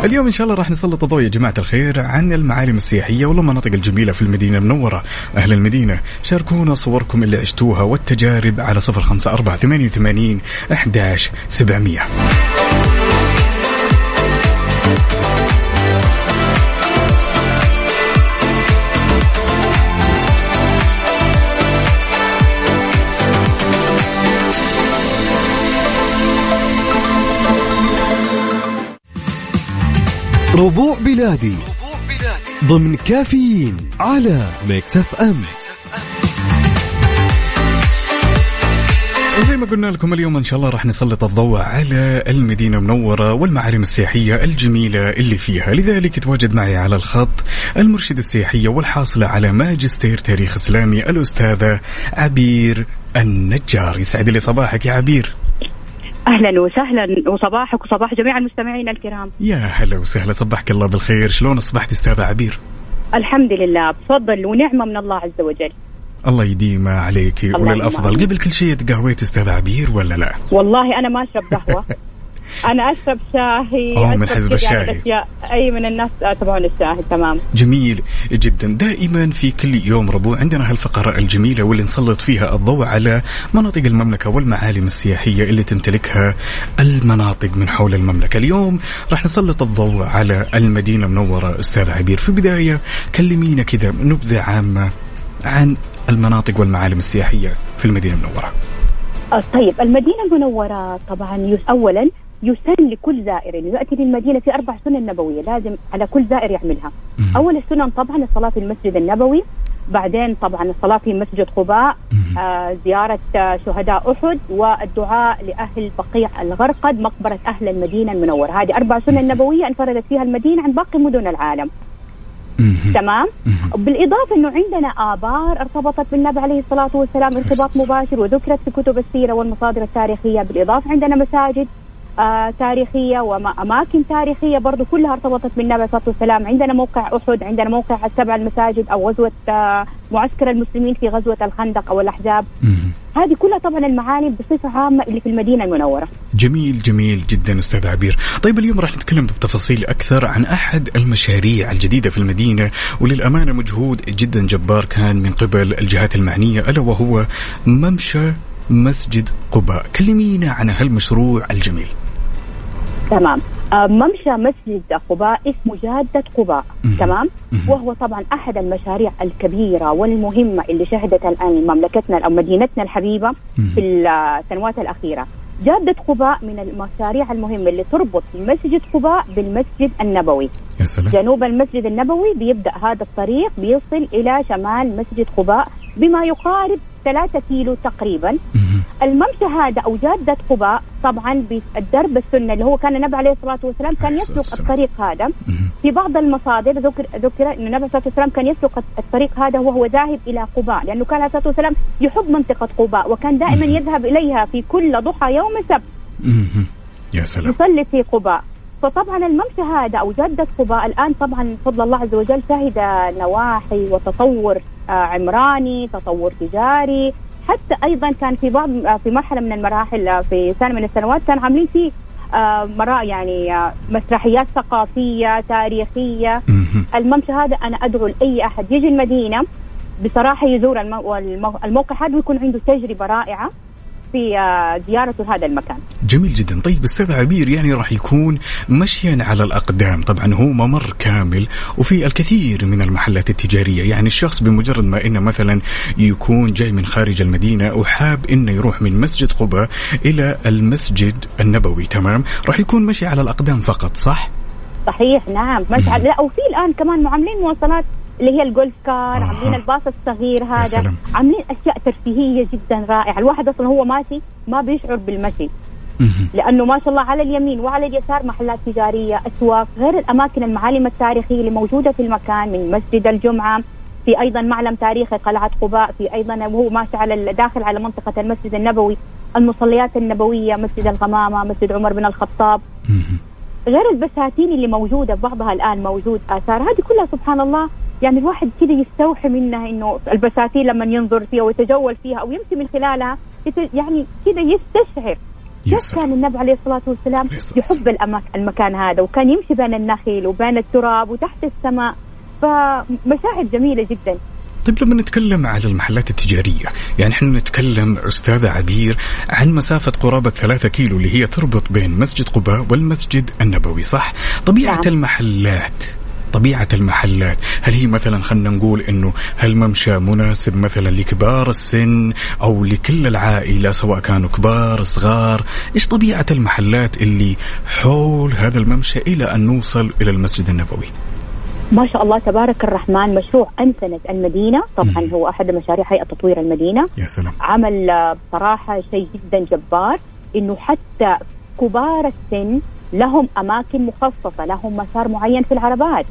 اليوم إن شاء الله راح نسلط الضوء يا جماعة الخير عن المعالم السياحية والمناطق الجميلة في المدينة المنورة. أهل المدينة شاركونا صوركم اللي عشتوها والتجارب على 054 88 11 700 ربوع بلادي ضمن كافيين على Mix FM وزي ما قلنا لكم اليوم إن شاء الله راح نسلط الضوء على المدينة المنورة والمعالم السياحية الجميلة اللي فيها، لذلك يتواجد معي على الخط المرشده السياحيه والحاصله على ماجستير تاريخ إسلامي الأستاذة عبير النجار، يسعد لي صباحك يا عبير. أهلا وسهلا وصباحك وصباح جميع المستمعين الكرام يا هلا وسهلا صبحك الله بالخير، شلون أصبحت أستاذة عبير؟ الحمد لله بفضل ونعمة من الله عز وجل الله يديمها عليك وللأفضل،. قبل كل شيء تقهويت أستاذة عبير ولا لا؟ والله أنا ما أشرب قهوة أنا أشرب شاهي أوه، من حزب الشاهي. أي من الناس تبعون الشاهي تمام. جميل جدا. دائما في كل يوم ربوع عندنا هالفقرة الجميلة واللي نسلط فيها الضوء على مناطق المملكة والمعالم السياحية اللي تمتلكها المناطق من حول المملكة. اليوم راح نسلط الضوء على المدينة المنورة. أستاذ عبير في البداية كلمينا كذا نبذة عامة عن المناطق والمعالم السياحية في المدينة المنورة. آه، طيب المدينة المنورة طبعا يس اولا يسن لكل زائر. انه ياتي للمدينه في أربع سنن نبوية لازم على كل زائر يعملها. مم. أول السنن طبعا الصلاة في المسجد النبوي بعدين طبعا الصلاة في مسجد قباء. آه زيارة آه شهداء أحد والدعاء لأهل بقيع الغرقد مقبرة أهل المدينة المنورة. هذه أربع سنن نبوية انفردت فيها المدينة عن باقي مدن العالم. تمام. بالإضافة إنه عندنا آبار ارتبطت بالنبي عليه الصلاة والسلام ارتباط مباشر وذكرت في كتب السيرة والمصادر التاريخية. بالإضافة عندنا مساجد. آه تاريخية واماكن تاريخية برضو كلها ارتبطت بالنبي عليه الصلاه والسلام عندنا موقع أحد عندنا موقع السبع المساجد أو غزوة آه معسكر المسلمين في غزوة الخندق أو الأحزاب. هذه كلها طبعا المعالم بصفة عامة اللي في المدينة المنورة. جميل جميل جدا أستاذ عبير. طيب اليوم راح نتكلم بتفاصيل أكثر عن أحد المشاريع الجديدة في المدينة وللأمانة مجهود جدا جبار كان من قبل الجهات المعنية ألا وهو ممشى مسجد قباء. كلمينا عن هالمشروع الجميل. تمام آه، ممشى مسجد قباء اسمه جادة قباء. تمام. وهو طبعا أحد المشاريع الكبيرة والمهمة اللي شهدت الآن مملكتنا أو مدينتنا الحبيبة. في السنوات الأخيرة جادة قباء من المشاريع المهمة اللي تربط مسجد قباء بالمسجد النبوي يا سلام جنوب المسجد النبوي بيبدأ هذا الطريق بيصل إلى شمال مسجد قباء بما يقارب ثلاثة كيلو تقريبا. الممشى هذا أو جادة قباء طبعا بالدرب السنة اللي هو كان النبي عليه الصلاة والسلام كان يسلك. الطريق هذا. في بعض المصادر ذكر ذكر إن النبي عليه الصلاة والسلام كان يسلك الطريق هذا وهو ذاهب إلى قباء لأنه كان عليه الصلاة والسلام يحب منطقة قباء وكان دائما. يذهب إليها في كل ضحى يوم السبت. يا سلام يصلي في قباء فطبعا الممشى هذا أو جده قباء الآن طبعا بفضل الله عز وجل شهد نواحي وتطور آه، عمراني تطور تجاري. حتى أيضا كان في بعض آه، في مرحلة من المراحل آه، في سنه من السنوات كان عاملين فيه مرا يعني مسرحيات ثقافية تاريخية. الممشى هذا أنا أدعو لأي أحد يجي المدينة بصراحة يزور المو... المو... الموقع هذا ويكون عنده تجربة رائعة. في آه، زيارته هذا المكان. جميل جدا. طيب أستاذ عبير يعني راح يكون مشيا على الأقدام. طبعا هو ممر كامل وفي الكثير من المحلات التجارية. يعني الشخص بمجرد ما إنه مثلا يكون جاي من خارج المدينة وحاب إنه يروح من مسجد قباء إلى المسجد النبوي تمام؟ راح يكون مشي على الأقدام فقط صح؟ صحيح نعم مشعل لا وفي الآن كمان معاملين مواصلات اللي هي الجولف كار آه. عاملين الباص الصغير هذا. عاملين أشياء ترفيهية جدا رائعة الواحد أصلا هو ماشي ما بيشعر بالمشي. لأنه ما شاء الله على اليمين وعلى اليسار محلات تجارية أسواق غير الأماكن المعالم التاريخية اللي موجودة في المكان من مسجد الجمعة في أيضا معلم تاريخي قلعة قباء في أيضا وهو ماشي على داخل على منطقة المسجد النبوي المصليات النبوية مسجد الغمامة مسجد عمر بن الخطاب. غير البساتين اللي موجودة بعضها الآن موجود آثار. هذه كلها سبحان الله يعني الواحد كده يستوحي منها إنه البساتين لما ينظر فيها ويتجول فيها أو يمشي من خلالها يعني كده يستشعر. كيف. كان النبي عليه الصلاة والسلام يحب الأماك المكان هذا؟ وكان يمشي بين النخيل وبين التراب وتحت السماء. فمشاعر جميلة جدا. طيب لما نتكلم على المحلات التجارية يعني إحنا نتكلم أستاذة عبير عن مسافة قرابة ثلاثة كيلو اللي هي تربط بين مسجد قباء والمسجد النبوي صح؟ طبيعة نعم. المحلات طبيعة المحلات هل هي مثلا خلينا نقول إنه هالممشى مناسب مثلا لكبار السن أو لكل العائلة سواء كانوا كبار صغار إيش طبيعة المحلات اللي حول هذا الممشى إلى أن نوصل إلى المسجد النبوي ما شاء الله تبارك الرحمن مشروع أنسنة المدينة. طبعا. هو أحد مشاريع هيئة تطوير المدينة. يا سلام. عمل آه، بصراحة شيء جدا جبار إنه حتى كبار السن لهم أماكن مخصصة لهم مسار معين في العربات.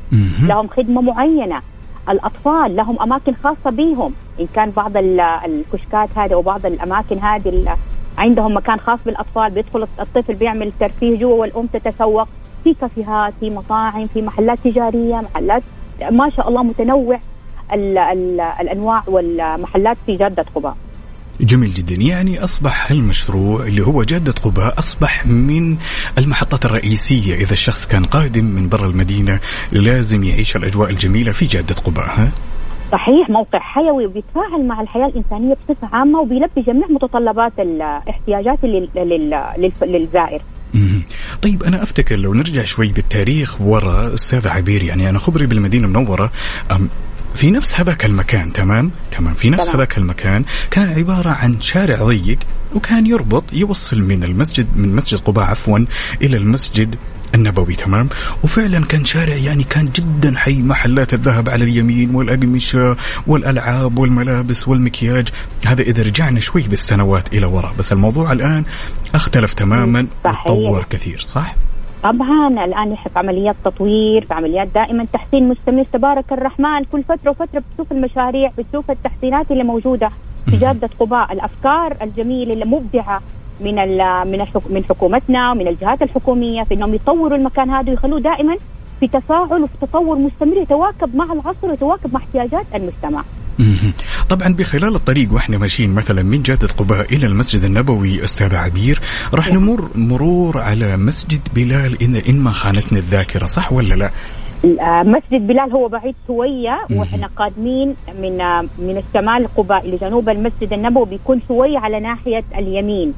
لهم خدمة معينة. الأطفال لهم أماكن خاصة بهم إن كان بعض ال- الكشكات هذه وبعض الأماكن هذه عندهم مكان خاص بالأطفال بيدخل الطفل بيعمل ترفيه جوا والأم تتسوق. في كافيهات في مطاعم في محلات تجارية محلات ما شاء الله متنوع ال ال الأنواع والمحلات في جادة قباء جميل جدا يعني أصبح هالمشروع اللي هو جادة قباء أصبح من المحطات الرئيسية إذا الشخص كان قادم من برا المدينة لازم يعيش الأجواء الجميلة في جادة قباء ها؟ صحيح موقع حيوي وبيتفاعل مع الحياة الإنسانية بصفة عامة وبيلبي جميع متطلبات الاحتياجات لل- لل- للف- للزائر. طيب أنا أفتكر لو نرجع شوي بالتاريخ ورا أستاذ عبير يعني أنا خبري بالمدينة المنورة أم في نفس هذاك المكان تمام؟ تمام. في نفس. هذاك المكان كان عبارة عن شارع ضيق وكان يربط يوصل من المسجد من مسجد قباء عفوا إلى المسجد النبوي تمام وفعلا كان شارع يعني كان جدا حي محلات الذهب على اليمين والأقمشة والألعاب والملابس والمكياج هذا إذا رجعنا شوي بالسنوات إلى وراء بس الموضوع الآن اختلف تماما. وتطور كثير صح؟ طبعا الآن نحن في عمليات تطوير في عمليات دائما تحسين مستمر تبارك الرحمن كل فترة وفترة بتشوف المشاريع بتشوف التحسينات اللي موجودة في. جادة قباء الأفكار الجميلة اللي مبدعة من من من حكومتنا ومن الجهات الحكومية في إنهم يطوروا المكان هذا ويخلوه دائما في تفاعل وفي تطور مستمر يتواكب مع العصر ويتواكب مع احتياجات المجتمع. طبعا بخلال الطريق وإحنا ماشيين مثلا من جادة قباء إلى المسجد النبوي أستاذ عبير راح نمر مرور على مسجد بلال ان إن ما خانتني الذاكرة صح ولا لا؟ آه، مسجد بلال هو بعيد شوية وإحنا قادمين من آه، من الشمال قباء لجنوب المسجد النبوي بيكون شوية على ناحية اليمين.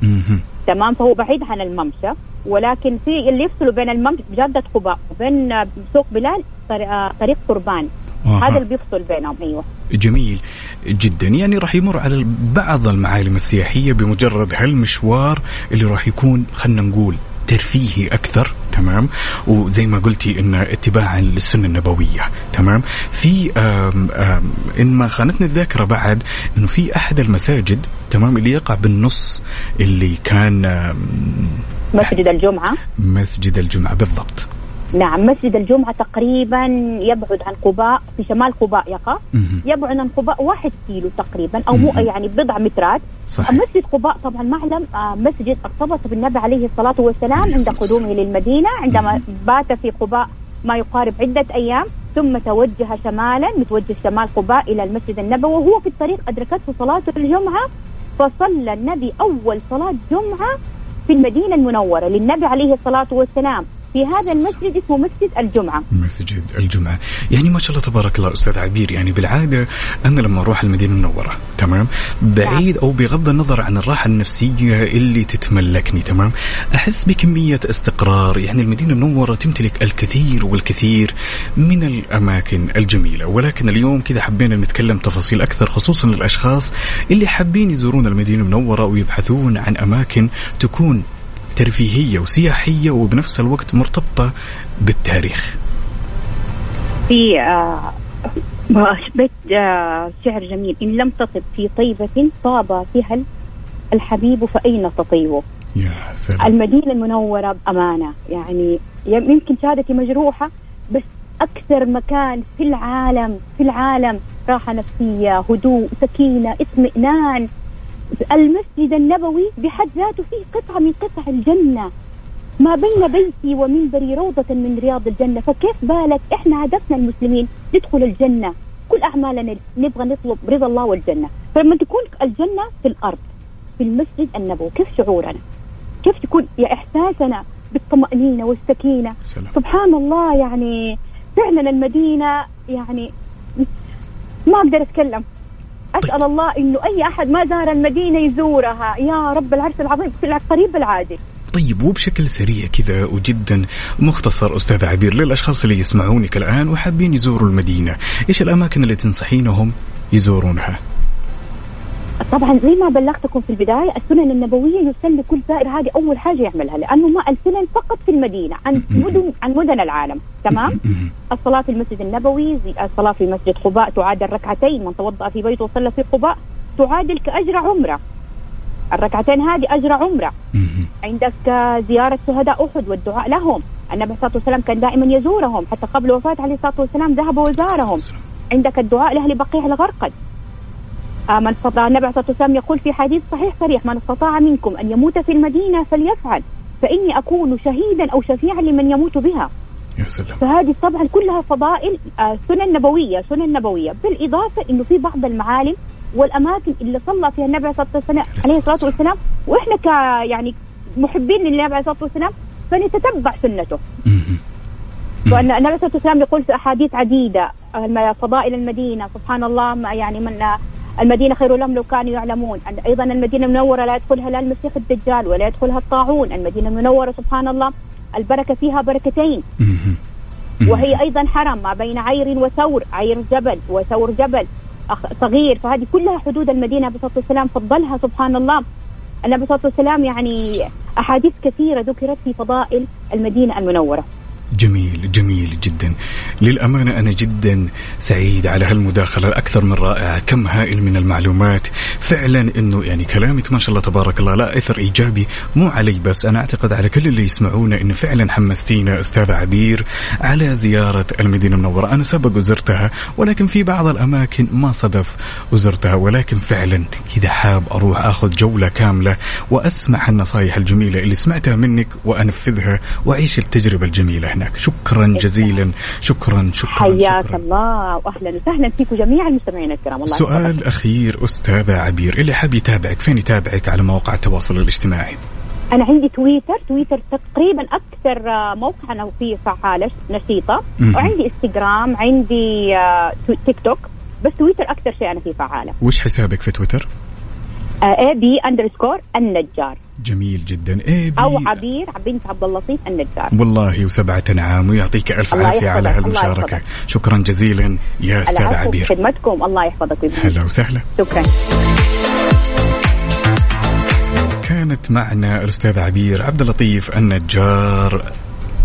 تمام؟ فهو بعيد عن الممشى ولكن في اللي يفصلوا بين الممشى جاده قباء وبين آه، سوق بلال طريق, آه، قربان. آها. هذا اللي بيفصل بينهم أيوه. جميل جدا. يعني راح يمر على بعض المعالم السياحية بمجرد هالمشوار اللي راح يكون خلنا نقول ترفيهي أكثر تمام؟ وزي ما قلتي إن اتباعا للسنة النبوية تمام؟ في آم آم إن ما خانتني الذاكرة بعد إنه في أحد المساجد تمام؟ اللي يقع بالنص اللي كان مسجد الجمعة. مسجد الجمعة بالضبط. نعم مسجد الجمعة تقريبا يبعد عن قباء في شمال قباء يقع. يبعد عن قباء واحد كيلو تقريبا أو مو. يعني بضع مترات. صحيح. مسجد قباء طبعا معلم آه، مسجد ارتبط بالنبي عليه الصلاة والسلام عند قدومه للمدينة عندما بات في قباء ما يقارب عدة أيام ثم توجه شمالا متوجه شمال قباء إلى المسجد النبوي وهو في الطريق أدركته صلاة الجمعة فصلى النبي أول صلاة جمعة في المدينة المنورة للنبي عليه الصلاة والسلام. في هذا المسجد اسمه مسجد الجمعة. مسجد الجمعة. يعني ما شاء الله تبارك الله أستاذ عبير يعني بالعادة أنا لما أروح المدينة المنورة تمام؟ بعيد أو بغض النظر عن الراحة النفسية اللي تتملكني تمام؟ أحس بكمية استقرار يعني المدينة المنورة تمتلك الكثير والكثير من الأماكن الجميلة. ولكن اليوم كذا حبينا نتكلم تفاصيل أكثر خصوصا للأشخاص اللي حابين يزورون المدينة المنورة ويبحثون عن أماكن تكون ترفيهية وسياحية وبنفس الوقت مرتبطة بالتاريخ. في آه بيت آه شعر جميل. إن لم تطب في طيبة طاب فيها الحبيب فأين تطيب يا سلام. المدينة المنورة بأمانة. يعني يمكن شهادتي مجروحة بس أكثر مكان في العالم في العالم راحة نفسية هدوء سكينة اطمئنان. المسجد النبوي بحد ذاته فيه قطعة من قطع الجنة. ما بين. بيتي ومنبري روضة من رياض الجنة فكيف بالك إحنا هدفنا المسلمين ندخل الجنة؟ كل أعمالنا نبغى نطلب رضا الله والجنة. فلما تكون الجنة في الأرض في المسجد النبوي كيف شعورنا؟ كيف تكون يا إحساسنا بالطمأنينة والسكينة؟ سلام. سبحان الله يعني فعلا المدينة يعني ما أقدر أتكلم. أسأل الله إنه أي أحد ما زار المدينة يزورها. يا رب العرش العظيم في القريب العاجل طيب وبشكل سريع كذا وجدا مختصر أستاذ عبير للأشخاص اللي يسمعونك الآن وحابين يزوروا المدينة، إيش الأماكن اللي تنصحينهم يزورونها؟ طبعا زي ما بلغتكم في البداية السنن النبوية يسن لكل زائر هذه أول حاجة يعملها لأنه ما السنن فقط في المدينة عن مدن عن مدن العالم. تمام؟ مهم. الصلاة في المسجد النبوي زي الصلاة في مسجد قباء تعادل ركعتين من توضأ في بيته وصلى في قباء تعادل كأجر عمرة. الركعتين هذه أجر عمرة. مهم. عندك زيارة شهداء أحد والدعاء لهم. النبي صلى الله عليه وسلم كان دائما يزورهم حتى قبل وفاته عليه الصلاة والسلام ذهب وزارهم. عندك الدعاء لأهل بقيع الغرقد. من استطاع النبي عليه الصلاة والسلام يقول في حديث صحيح صريح. من استطاع منكم أن يموت في المدينة فليفعل فإني أكون شهيدا أو شفيعا لمن يموت بها. يا سلام. فهذه طبعا كلها فضائل آه، سنن نبوية سنن نبوية. بالإضافة أنه في بعض المعالم والأماكن اللي صلى فيها النبي عليه الصلاة والسلام عليه الصلاة والسلام وإحنا ك يعني محبين للنبي عليه الصلاة والسلام فنتتبع سنته. وأن النبي صلى الله عليه وسلم يقول في أحاديث عديدة الم- فضائل المدينة سبحان الله ما يعني من المدينة خير لهم لو كانوا يعلمون. أن- أيضا المدينة المنورة لا يدخلها لا المسيح الدجال ولا يدخلها الطاعون. المدينة المنورة سبحان الله البركة فيها بركتين. وهي أيضا حرم ما بين عير وثور عير جبل وثور جبل صغير. فهذه كلها حدود المدينة. النبي صلى الله عليه وسلم فضلها سبحان الله. النبي صلى الله عليه وسلم يعني أحاديث كثيرة ذكرت في فضائل المدينة المنورة. جميل جميل جدا. للأمانة أنا جدا سعيد على هالمداخلة الأكثر من رائعة كم هائل من المعلومات. فعلا أنه يعني كلامك ما شاء الله تبارك الله لا أثر إيجابي مو علي بس. أنا أعتقد على كل اللي يسمعونا أنه فعلا حمستينا أستاذ عبير على زيارة المدينة المنورة. أنا سبق وزرتها ولكن في بعض الأماكن ما صدف وزرتها ولكن فعلا إذا حاب أروح أخذ جولة كاملة وأسمع النصايح الجميلة اللي سمعتها منك وأنفذها وأعيش التجربة الجميلة هناك شكرا جزيلا. شكرا شكرا حياك شكرا. الله واهلا وسهلا فيكم جميع المستمعين الكرام. الله يحفظك. سؤال أخير أستاذة عبير اللي حاب يتابعك فين يتابعك على مواقع التواصل الاجتماعي؟ أنا عندي تويتر. تويتر تقريبا أكثر موقع أنا فيه فعاله نشيطة. وعندي إنستغرام عندي آه، تيك توك. بس تويتر أكثر شيء أنا فيه فعاله وش حسابك في تويتر؟ AB underscore النجار. جميل جدا. AB أو عبير بنت عبد اللطيف النجار. والله وسبعة أنعام ويعطيك الله عافية على هالمشاركة. شكرا جزيلا يا العفو عبير. خدمتكم الله يحفظك. هلا وسهلا. شكرا. كانت معنا الأستاذ عبير عبد اللطيف النجار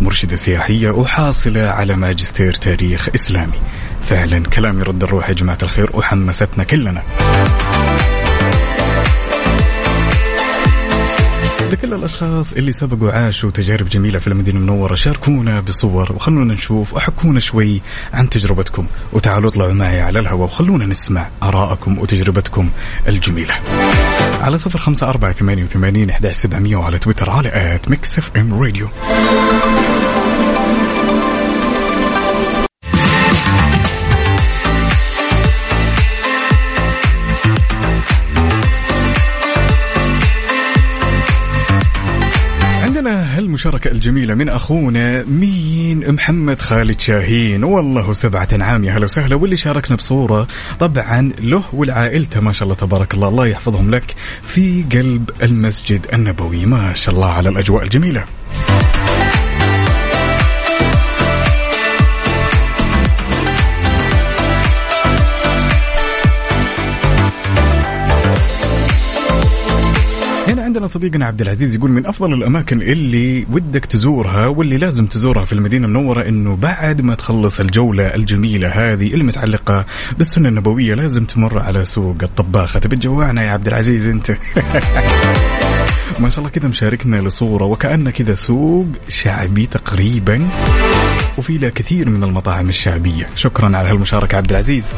مرشدة سياحية وحاصلة على ماجستير تاريخ إسلامي. فعلا كلام يرد الروح يا جماعة الخير وحمستنا كلنا. لكل الأشخاص اللي سبقوا عاشوا تجارب جميلة في المدينة المنورة شاركونا بصور وخلونا نشوف وحكونا شوي عن تجربتكم. وتعالوا اطلعوا معي على الهواء وخلونا نسمع آراءكم وتجربتكم الجميلة. على صفر خمسة أربعة ثمانية وثمانين وعلى تويتر على at Mix FM Radio. عندنا هالمشاركة الجميلة من أخونا مين؟ محمد خالد شاهين. والله وسبعة أنعام. يا هلا وسهلا. واللي شاركنا بصورة طبعا له والعائلته. ما شاء الله تبارك الله. الله يحفظهم لك في قلب المسجد النبوي. ما شاء الله على الأجواء الجميلة. عندنا صديقنا عبد العزيز يقول من أفضل الأماكن اللي ودك تزورها واللي لازم تزورها في المدينة المنورة إنه بعد ما تخلص الجولة الجميلة هذه المتعلقة بالسنة النبوية لازم تمر على سوق الطباخة. تبي تجوعنا يا عبد العزيز أنت؟ ما شاء الله كذا مشاركنا لصورة وكانه كذا سوق شعبي تقريبا وفي له كثير من المطاعم الشعبية. شكرا على هالمشاركة عبد العزيز.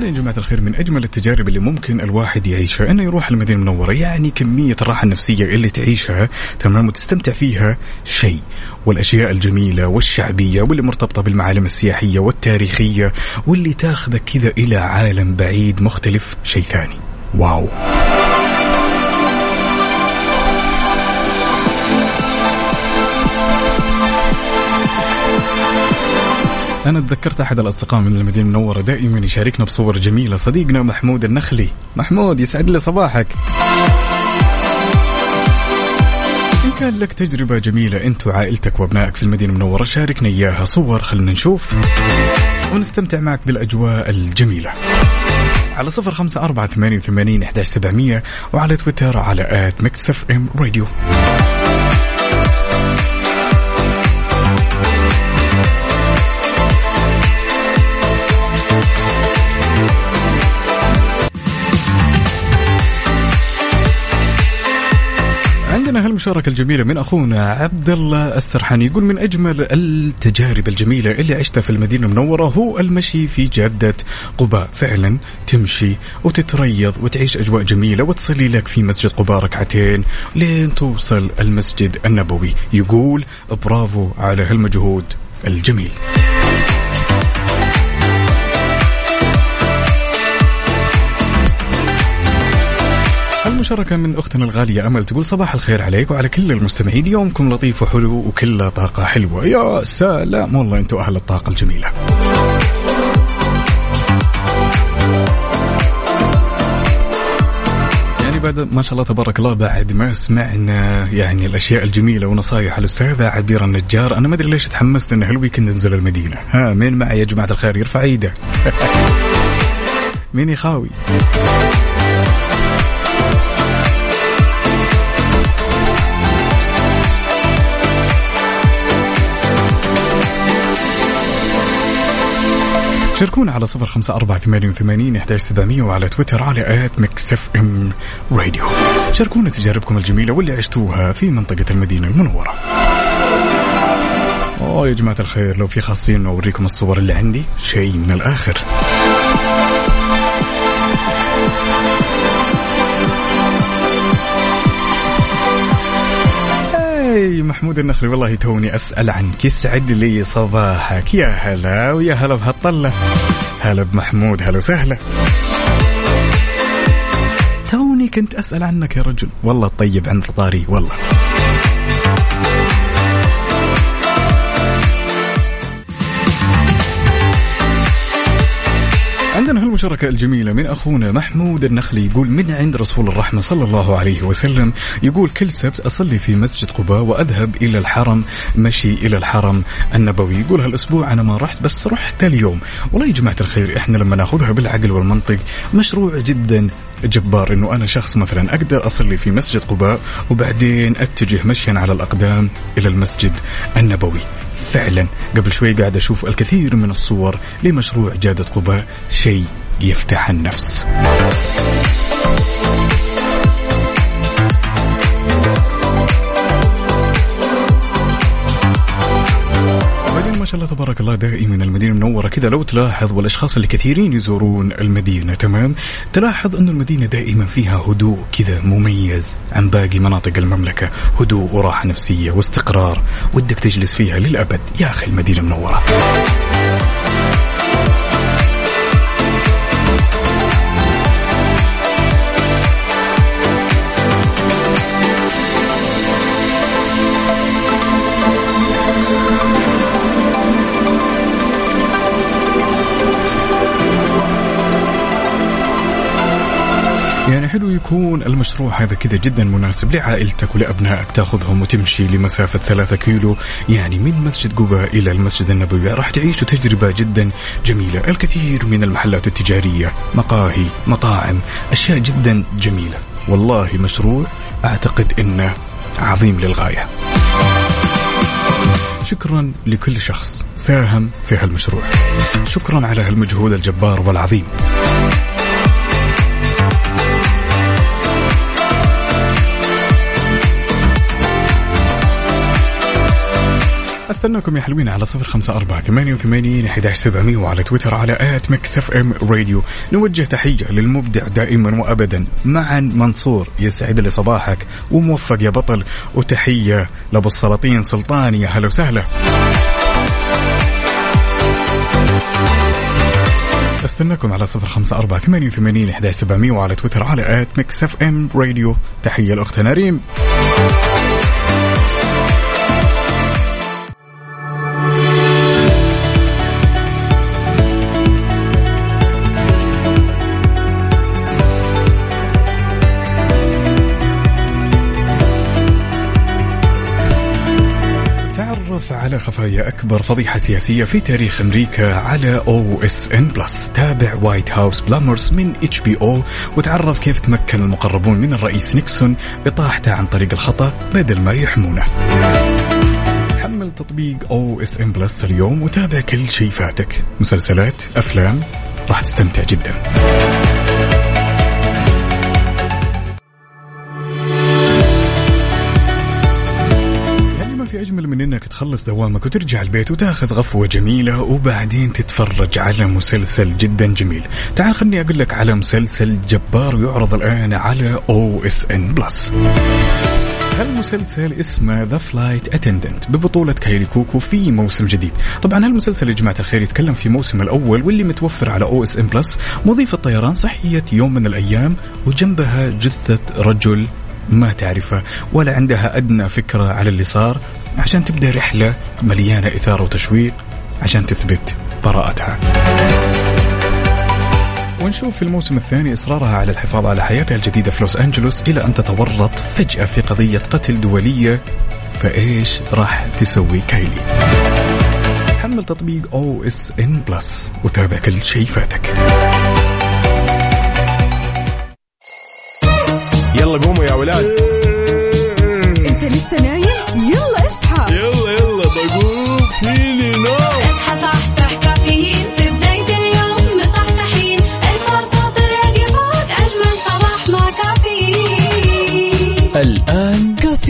فعلا يا جماعة الخير من أجمل التجارب اللي ممكن الواحد يعيشها إنه يروح المدينة المنورة يعني كمية الراحة النفسية اللي تعيشها تمام وتستمتع فيها شيء. والأشياء الجميلة والشعبية واللي مرتبطة بالمعالم السياحية والتاريخية واللي تاخذك كذا إلى عالم بعيد مختلف شيء ثاني. واو. أنا تذكرت أحد الأصدقاء من المدينة المنورة دائما يشاركنا بصور جميلة. صديقنا محمود النخلي. محمود يسعد لي صباحك. إن كان لك تجربة جميلة أنت وعائلتك وأبنائك في المدينة المنورة شاركنا إياها صور خلنا نشوف. ونستمتع معك بالأجواء الجميلة. على صفر خمسة أربعة ثمانية وثمانين إحداش سبعمية وعلى تويتر على at Mix FM Radio. هالمشاركة الجميلة من أخونا عبد الله السرحاني. يقول من أجمل التجارب الجميلة اللي عشتها في المدينة المنورة هو المشي في جادة قباء. فعلا تمشي وتتريض وتعيش أجواء جميلة وتصلي لك في مسجد قباء ركعتين لين توصل المسجد النبوي. يقول برافو على هالمجهود الجميل. المشاركة من أختنا الغالية أمل تقول صباح الخير عليك وعلى كل المستمعين. يومكم لطيف وحلو وكله طاقة حلوة. يا سلام. والله أنتم أهل الطاقة الجميلة. يعني بعد ما شاء الله تبارك الله بعد ما سمعنا يعني الأشياء الجميلة ونصايح الأستاذة عبير النجار أنا ما أدري ليش تحمست ان هالويكند ننزل المدينة؟ ها مين معي يا جماعة الخير؟ يرفع إيده. مين يخاوي؟ شاركونا على صفر خمسة أربعة ثمانية وثمانين إحداش سبعمية وعلى تويتر على at Mix FM Radio. شاركونا تجاربكم الجميلة واللي عشتوها في منطقة المدينة المنورة. أوه يا جماعة الخير لو في خاصين اوريكم الصور اللي عندي شيء من الآخر. محمود النخلي والله توني أسأل عنك يسعد لي صباحك. يا هلا ويا هلا بهالطله هلا بمحمود هلا وسهلا. توني كنت أسأل عنك يا رجل. والله طيب عند طاري والله. عندنا هالمشاركة الجميلة من أخونا محمود النخلي يقول من عند رسول الرحمة صلى الله عليه وسلم. يقول كل سبت أصلي في مسجد قباء وأذهب إلى الحرم مشي إلى الحرم النبوي. يقول هالأسبوع أنا ما رحت بس رحت اليوم. والله يا جماعة الخير إحنا لما ناخذها بالعقل والمنطق مشروع جدا جبار إنه أنا شخص مثلا أقدر أصلي في مسجد قباء وبعدين أتجه مشيا على الأقدام إلى المسجد النبوي. فعلا قبل شوي قاعد أشوف الكثير من الصور لمشروع جادة قباء شيء يفتح النفس. ما شاء الله تبارك الله دائما المدينة المنوره كذا. لو تلاحظ والأشخاص اللي كثيرين يزورون المدينة تمام؟ تلاحظ انه المدينة دائما فيها هدوء كذا مميز عن باقي مناطق المملكة. هدوء وراحة نفسية واستقرار. ودك تجلس فيها للأبد يا أخي المدينة المنوره حلو يكون المشروع هذا كذا جدا مناسب لعائلتك ولأبنائك. تأخذهم وتمشي لمسافة ثلاثة كيلو يعني من مسجد قباء إلى المسجد النبوي. راح تعيشوا تجربة جدا جميلة. الكثير من المحلات التجارية مقاهي مطاعم أشياء جدا جميلة. والله مشروع أعتقد أنه عظيم للغاية. شكرا لكل شخص ساهم في هالمشروع. شكرا على هالمجهود الجبار والعظيم. أستناكم يا حلوين على صفر خمسة أربعة ثمانية وثمانين أحد سبعمية وعلى تويتر على at Mix FM Radio. نوجه تحية للمبدع دائما وأبدا معاذ منصور يسعد لي صباحك وموفق يا بطل وتحية لأبو السلاطين سلطان يا هلا وسهلا. أستناكم على صفر خمسة أربعة ثمانية وثمانين أحد سبعمية وعلى تويتر على at Mix FM Radio. تحية الأخت نريم. خفايا أكبر فضيحة سياسية في تاريخ أمريكا على OSN Plus تابع White House Plumbers من HBO وتعرف كيف تمكن المقربون من الرئيس نيكسون إطاحته عن طريق الخطأ بدل ما يحمونه. حمل تطبيق OSN Plus اليوم وتابع كل شيء فاتك مسلسلات أفلام راح تستمتع جدا. أجمل من إنك تخلص دوامك وترجع البيت وتاخذ غفوة جميلة وبعدين تتفرج على مسلسل جدا جميل. تعال خلني أقول لك على مسلسل جبار يعرض الآن على OSN Plus هالمسلسل اسمه The Flight Attendant ببطولة كايلي كوكو في موسم جديد. طبعا هالمسلسل يا جماعة الخير يتكلم في موسم الأول واللي متوفر على OSN Plus مضيفة طيران صحيت يوم من الأيام وجنبها جثة رجل ما تعرفه ولا عندها أدنى فكرة على اللي صار. عشان تبدأ رحلة مليانة إثارة وتشويق عشان تثبت براءتها. ونشوف في الموسم الثاني إصرارها على الحفاظ على حياتها الجديدة في لوس أنجلوس إلى أن تتورط فجأة في قضية قتل دولية فإيش راح تسوي كايلي؟ حمل تطبيق OSN Plus وتابع كل شيء فاتك. يلا قوموا يا ولاد.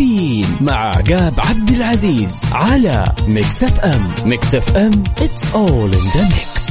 كافيين مع عقاب عبد العزيز على Mix FM Mix FM it's all in the mix.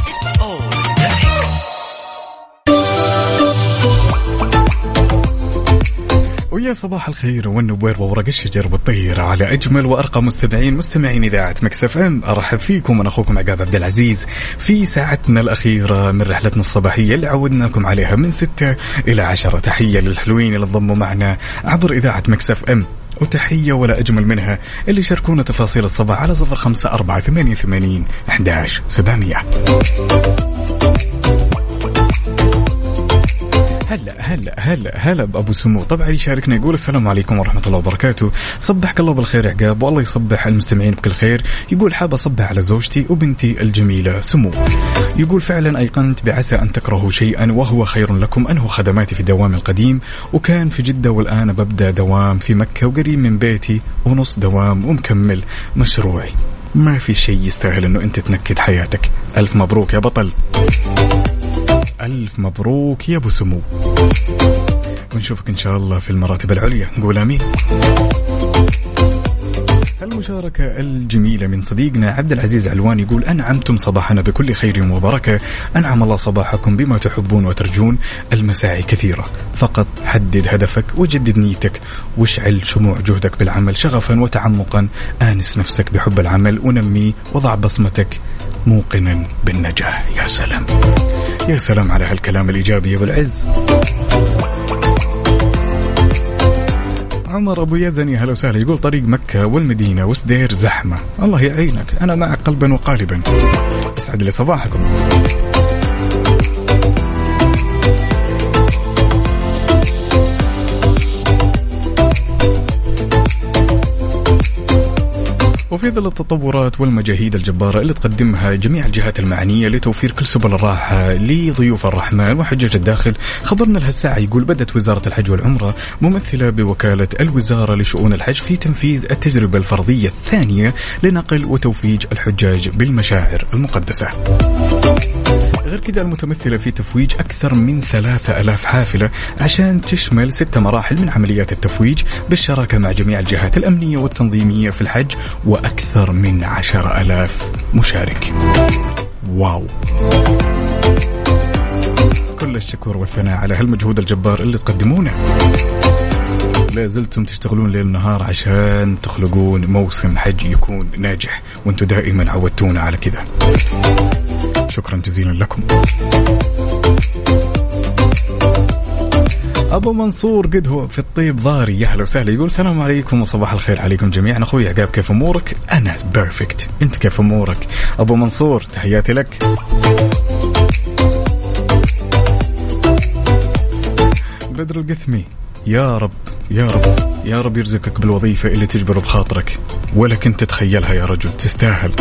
ويا صباح الخير والنوير وورق الشجر والطير على أجمل وارقى مستمعين مستمعين إذاعة Mix FM أرحب فيكم أنا أخوكم عقاب عبد العزيز في ساعتنا الأخيرة من رحلتنا الصباحية اللي عودناكم عليها من 6 إلى 10 تحية للحلوين اللي انضموا معنا عبر إذاعة Mix FM وتحية ولا أجمل منها اللي شاركونا تفاصيل الصباح على صفر خمسة أربعة ثمانية وثمانين أحداش سبعمية. هلا هلا هلا هلا بأبو سمو. طبعا يشاركنا يقول السلام عليكم ورحمة الله وبركاته. صبحك الله بالخير يا عقاب. والله يصبح المستمعين بكل خير. يقول حاب أصبح على زوجتي وبنتي الجميلة سمو. يقول فعلا أيقنت بعسى أن تكرهوا شيئا وهو خير لكم. أنه خدماتي في دوامي القديم وكان في جدة والآن ببدأ دوام في مكة وقريب من بيتي ونص دوام ومكمل مشروعي. ما في شيء يستاهل إنه أنت تنكد حياتك. ألف مبروك يا بطل. ألف مبروك يا أبو سمو. ونشوفك إن شاء الله في المراتب العليا. نقول آمين. المشاركة الجميلة من صديقنا عبد العزيز علوان يقول أنعمتم صباحنا بكل خير وبركة. أنعم الله صباحكم بما تحبون وترجون. المساعي كثيرة. فقط حدد هدفك وجدد نيتك. واشعل شموع جهدك بالعمل شغفا وتعمقا. آنس نفسك بحب العمل. ونمي وضع بصمتك. موقنا بالنجاح يا سلام. يا سلام على هالكلام الإيجابي يا أبو العز. عمر أبو يزن يا هلا وسهلا. يقول طريق مكة والمدينة وسدير زحمة. الله يعينك. أنا معك قلبا وقالبا. يسعد لي صباحكم. وفي ظل التطورات والمجاهيد الجبارة اللي تقدمها جميع الجهات المعنية لتوفير كل سبل الراحة لضيوف الرحمن وحجاج الداخل خبرنا لهالساعة يقول بدأت وزارة الحج والعمرة ممثلة بوكالة الوزارة لشؤون الحج في تنفيذ التجربة الفرضية الثانية لنقل وتوفيج الحجاج بالمشاعر المقدسة. غير كذا المتمثلة في تفويج أكثر من ثلاثة ألاف حافلة عشان تشمل ست مراحل من عمليات التفويج بالشراكة مع جميع الجهات الأمنية والتنظيمية في الحج وأكثر من عشر ألاف مشارك. واو. كل الشكر والثناء على هالمجهود الجبار اللي تقدمونه. لا زلتم تشتغلون ليل نهار عشان تخلقون موسم حج يكون ناجح وأنتم دائما عودتونا على كذا. شكرا جزيلا لكم. أبو منصور قد هو في الطيب ضاري. يا أهلا وسهلا. يقول السلام عليكم وصباح الخير عليكم جميعا. أخوي عقاب كيف أمورك؟ أنا perfect أنت كيف أمورك؟ أبو منصور تحياتي لك. بدر القثمي يا رب. يا رب يا رب يرزقك بالوظيفة اللي تجبر بخاطرك. ولا كنت تتخيلها يا رجل تستاهل.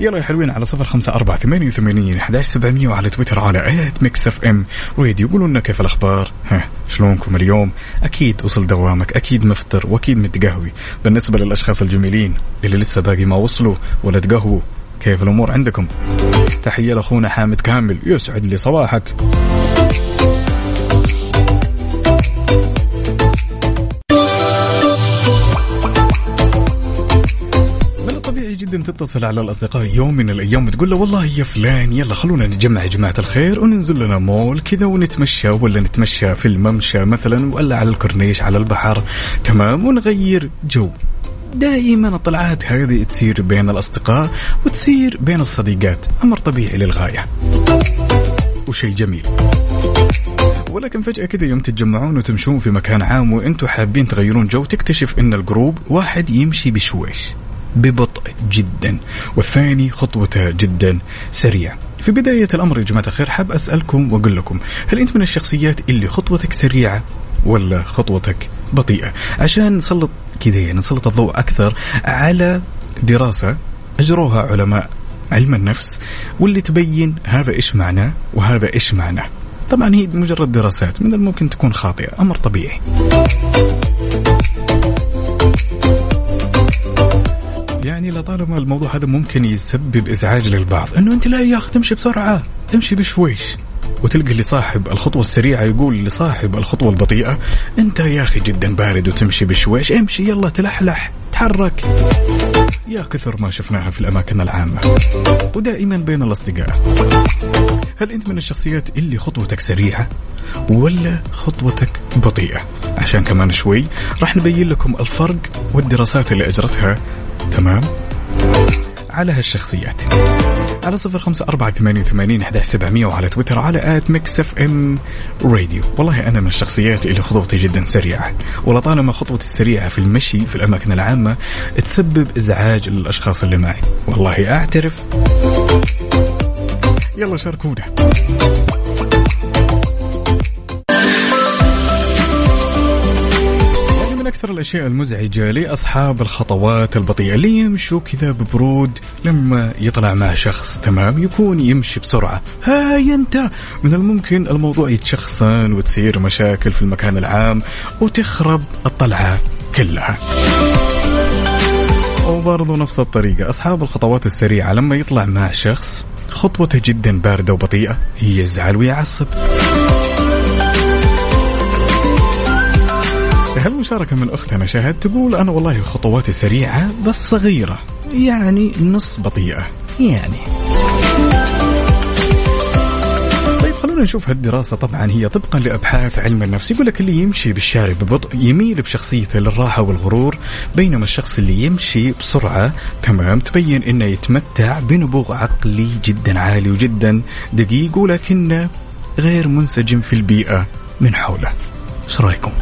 يلا يا حلوين على صفر خمسة أربعة ثمانية وثمانين أحداش سبعمية وعلى تويتر على at Mix FM. راديو يقولوا لنا كيف الأخبار؟ ها شلونكم اليوم؟ أكيد وصل دوامك أكيد مفطر وأكيد متقهوي. بالنسبة للأشخاص الجميلين اللي لسه باقي ما وصلوا ولا تقهووا كيف الأمور عندكم؟ تحية لأخونا حامد كامل يسعد لي صباحك. جدا تتصل على الأصدقاء يوم من الأيام وتقول له والله يا فلان يلا خلونا نجمع يا جماعة الخير وننزل لنا مول كذا ونتمشى ولا نتمشى في الممشى مثلا ولا على الكورنيش على البحر تمام؟ ونغير جو. دائما الطلعات هذه تصير بين الأصدقاء وتصير بين الصديقات أمر طبيعي للغاية. وشيء جميل. ولكن فجأة كذا يوم تتجمعون وتمشون في مكان عام وأنتم حابين تغيرون جو تكتشف إن ال group واحد يمشي بشويش. ببطء جدا والثاني خطوته جدا سريعة. في بداية الأمر يا جماعة الخير حاب أسألكم وأقول لكم هل أنت من الشخصيات اللي خطوتك سريعة ولا خطوتك بطيئة؟ عشان نسلط كذا يعني نسلط الضوء أكثر على دراسة أجروها علماء علم النفس واللي تبين هذا إيش معناه وهذا إيش معناه. طبعا هي مجرد دراسات من الممكن تكون خاطئة أمر طبيعي. يعني لطالما الموضوع هذا ممكن يسبب إزعاج للبعض. إنه أنت لا يا أخي تمشي بسرعة امشي بشويش. وتلقى اللي صاحب الخطوة السريعة يقول لصاحب الخطوة البطيئة أنت يا أخي جدا بارد وتمشي بشويش. امشي يلا تلحلح تحرك. يا كثر ما شفناها في الأماكن العامة. ودائما بين الأصدقاء. هل أنت من الشخصيات اللي خطوتك سريعة ولا خطوتك بطيئة؟ عشان كمان شوي راح نبين لكم الفرق والدراسات اللي أجرتها تمام؟ على هالشخصيات. على صفر خمسة أربعة ثمانية وثمانين أحد سبعمية وعلى تويتر على at Mix FM Radio. والله أنا من الشخصيات اللي خطوتي جدا سريعة. ولطالما خطوتي السريعة في المشي في الأماكن العامة تسبب إزعاج للأشخاص اللي معي. والله أعترف. يلا شاركونا. أكثر الأشياء المزعجة لأصحاب الخطوات البطيئة. اللي يمشوا كذا ببرود لما يطلع مع شخص تمام؟ يكون يمشي بسرعة. هاي أنت! من الممكن الموضوع يتشخصن وتصير مشاكل في المكان العام وتخرب الطلعة كلها. وبرضه نفس الطريقة. أصحاب الخطوات السريعة لما يطلع مع شخص خطوته جدا باردة وبطيئة يزعل ويعصب. هالمشاركة من أختنا شهد تقول أنا والله خطواتي سريعة بس صغيرة يعني نص بطيئة يعني. طيب خلونا نشوف هالدراسة. طبعا هي طبقا لأبحاث علم النفس يقول لك اللي يمشي بالشارع ببطء يميل بشخصيته للراحة والغرور بينما الشخص اللي يمشي بسرعة تمام تبين إنه يتمتع بنبوغ عقلي جدا عالي وجدا دقيق ولكنه غير منسجم في البيئة من حوله. إيش رأيكم؟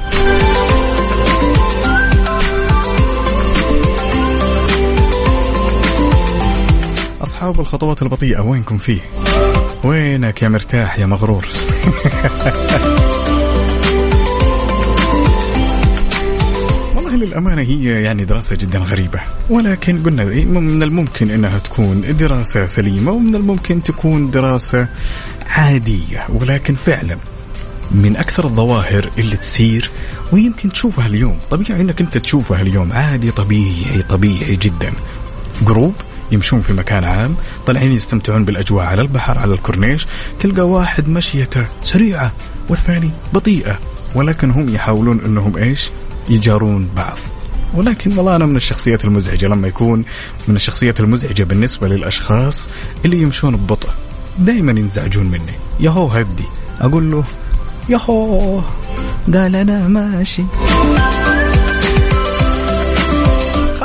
أصحاب الخطوات البطيئة وينكم فيه؟ وينك يا مرتاح يا مغرور؟ والله للأمانة هي يعني دراسة جدا غريبة ولكن قلنا إيه، من الممكن أنها تكون دراسة سليمة ومن الممكن تكون دراسة عادية ولكن فعلا من أكثر الظواهر اللي تصير ويمكن تشوفها اليوم طبيعي أنك أنت تشوفها اليوم عادي طبيعي طبيعي جدا جروب يمشون في مكان عام طالعين يستمتعون بالأجواء على البحر على الكورنيش تلقى واحد مشيته سريعة والثاني بطيئة ولكن هم يحاولون أنهم إيش؟ يجارون بعض. ولكن والله أنا من الشخصيات المزعجة لما يكون من الشخصيات المزعجة بالنسبة للأشخاص اللي يمشون ببطء دائما ينزعجون مني. يهو هدي. أقول له يهو قال أنا ماشي.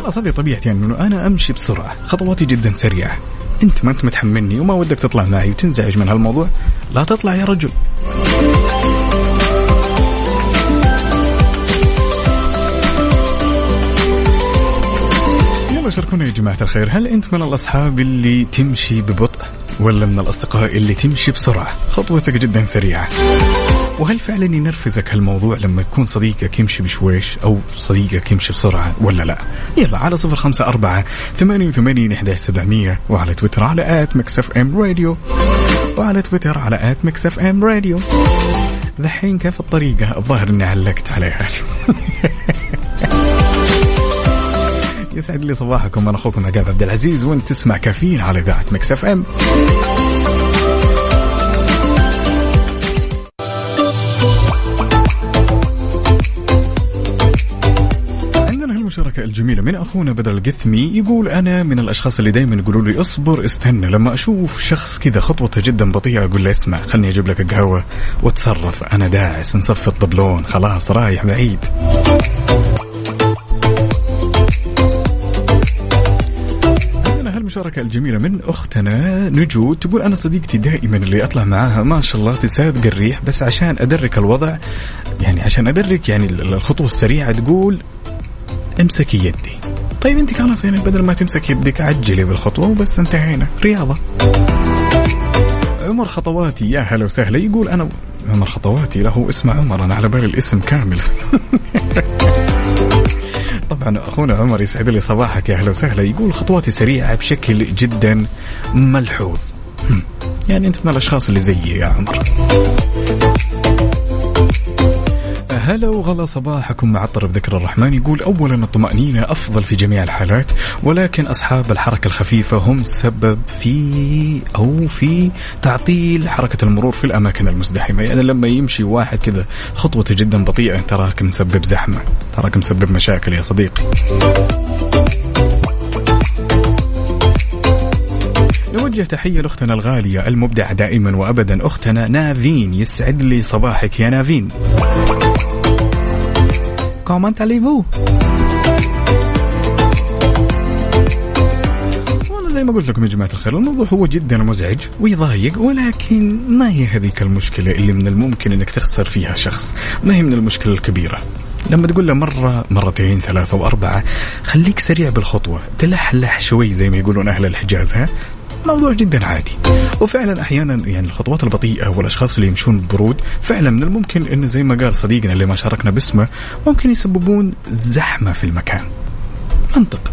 خلاص هذه طبيعتي يعني إنه أنا أمشي بسرعة. خطواتي جدا سريعة. أنت ما أنت متحملني وما ودك تطلع معي وتنزعج من هالموضوع. لا تطلع يا رجل. يلا شاركونا يا جماعة الخير. هل أنت من الأصحاب اللي تمشي ببطء ولا من الأصدقاء اللي تمشي بسرعة؟ خطوتك جدا سريعة. وهل فعلا ينرفزك هالموضوع لما يكون صديقك يمشي بشويش أو صديقك يمشي بسرعة ولا لا؟ يلا على صفر خمسة أربعة ثمانية وثمانين إحدى سبعمية وعلى تويتر على at Mix FM Radio وعلى تويتر على at Mix FM Radio. ذحين كيف الطريقة؟ الظاهر إني علقت عليها. يسعد لي صباحكم أنا أخوكم عقاب عبد العزيز وأنت تسمع كافيين على إذاعة Mix FM هالمشاركة الجميلة من أخونا بدر القثمي يقول أنا من الأشخاص اللي دايما يقولوا لي اصبر استنى لما أشوف شخص كذا خطوته جدا بطيئة أقول له اسمع خلني أجيب لك قهوة وتصرف أنا داعس نصفي الطبلون خلاص رايح بعيد. عندنا هالمشاركة الجميلة من أختنا نجود تقول أنا صديقتي دائما اللي أطلع معاها ما شاء الله تسابق الريح بس عشان أدرك الوضع يعني عشان أدرك يعني الخطوة السريعة تقول امسكي يدي. طيب أنت خلاص يعني بدل ما تمسك يدك عجلي بالخطوة وبس انتهينا رياضة. عمر خطواتي يا هلا وسهلا. يقول أنا عمر خطواتي له اسم عمر. أنا على بالي الاسم كامل. طبعا أخونا عمر يسعد لي صباحك يا أهلا وسهلا. يقول خطواتي سريعة بشكل جدا ملحوظ. يعني أنت من الأشخاص اللي زيي يا عمر. هلا وغلا صباحكم مع طرف ذكر الرحمن يقول اولا الطمأنينة أفضل في جميع الحالات ولكن أصحاب الحركة الخفيفة هم سبب في أو في تعطيل حركة المرور في الأماكن المزدحمة. يعني لما يمشي واحد كذا خطوته جدا بطيئة تراك مسبب زحمة تراك مسبب مشاكل يا صديقي. نوجه تحية لأختنا الغالية المبدعة دائما وأبدا أختنا نافين يسعد لي صباحك يا نافين. عليفو والله زي ما قلت لكم يا جماعة الخير الموضوع هو جدا مزعج ويضايق ولكن ما هي هذيك المشكلة اللي من الممكن إنك تخسر فيها شخص؟ ما هي من المشكلة الكبيرة؟ لما تقول له مرة مرتين ثلاثة وأربعة خليك سريع بالخطوة تلحلح شوي زي ما يقولون أهل الحجاز ها؟ موضوع جدا عادي. وفعلا أحيانا يعني الخطوات البطيئة والأشخاص اللي يمشون ببرود فعلا من الممكن انه زي ما قال صديقنا اللي ما شاركنا باسمه ممكن يسببون زحمة في المكان. منطق.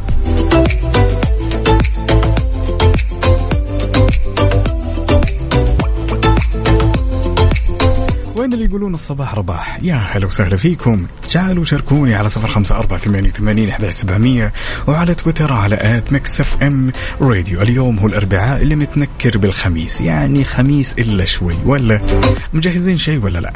وين اللي يقولون الصباح رباح. يا هلا وسهلا فيكم. تعالوا شاركوني على صفر خمسة أربعة ثمانية وثمانين أحد سبعمية وعلى تويتر على at Mix FM Radio. اليوم هو الأربعاء اللي متنكر بالخميس. يعني خميس إلا شوي. ولا مجهزين شيء ولا لا؟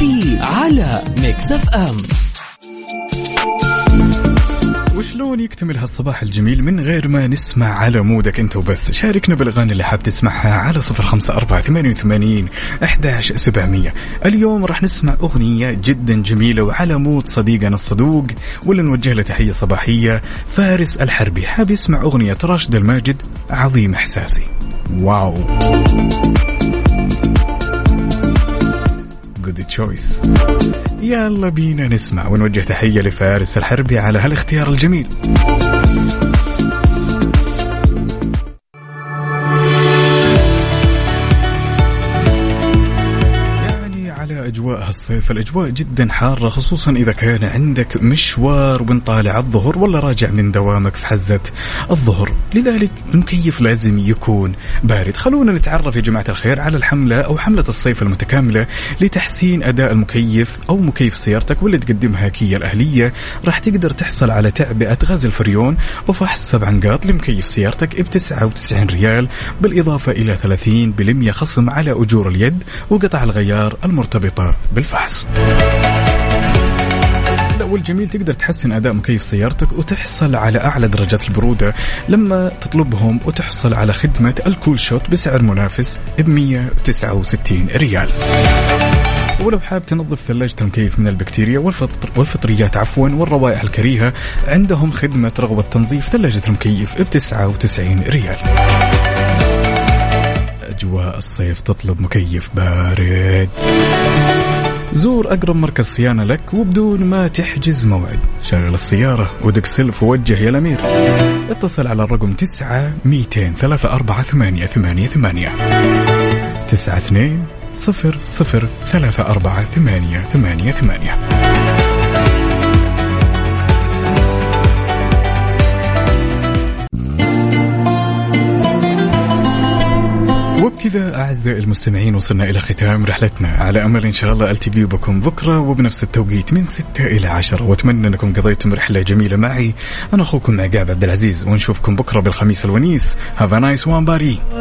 كافيين على Mix FM وشلون يكتمل هالصباح الجميل من غير ما نسمع على مودك انت وبس؟ شاركنا بالأغاني اللي حاب تسمعها على صفر خمسة أربعة ثمانية وثمانين أحداش سبعمية. اليوم راح نسمع أغنية جدا جميلة وعلى مود صديقنا الصدوق واللي نوجه له تحية صباحية. فارس الحربي حاب يسمع أغنية راشد الماجد عظيم إحساسي. واو. جود تشويس يلا بينا نسمع ونوجه تحية لفارس الحربي على هالاختيار الجميل. أجواء هالصيف. الأجواء جدا حارة خصوصا إذا كان عندك مشوار وانت طالع الظهر ولا راجع من دوامك في حزة الظهر. لذلك المكيف لازم يكون بارد. خلونا نتعرف يا جماعة الخير على الحملة أو حملة الصيف المتكاملة لتحسين أداء المكيف أو مكيف سيارتك واللي تقدمها كيا الأهلية. راح تقدر تحصل على تعبئة غاز الفريون وفحص سبع نقاط لمكيف سيارتك ب 99 ريال بالإضافة إلى 30% خصم على أجور اليد وقطع الغيار المرتبطة. بالفحص لا والجميل تقدر تحسن أداء مكيف سيارتك وتحصل على أعلى درجات البرودة لما تطلبهم وتحصل على خدمة الكول شوت بسعر منافس ب 169 ريال. ولو حاب تنظف ثلاجة المكيف من البكتيريا والفطر والفطريات عفوا والروائح الكريهة عندهم خدمة رغبة تنظيف ثلاجة المكيف ب 99 ريال. أجواء الصيف تطلب مكيف بارد. زور أقرب مركز صيانة لك وبدون ما تحجز موعد. شغل السيارة ودق سلف ووجه يا الأمير. اتصل على الرقم تسعة ميتين ثلاثة أربعة ثمانية ثمانية ثمانية. تسعة اثنين صفر صفر ثلاثة أربعة ثمانية ثمانية ثمانية. وبكذا أعزائي المستمعين وصلنا إلى ختام رحلتنا على أمل إن شاء الله ألتقي بكم بكرة وبنفس التوقيت من 6 إلى 10 وأتمنى أنكم قضيتم رحلة جميلة معي. أنا أخوكم عقاب عبد العزيز ونشوفكم بكرة بالخميس الونيس. Have a nice one buddy.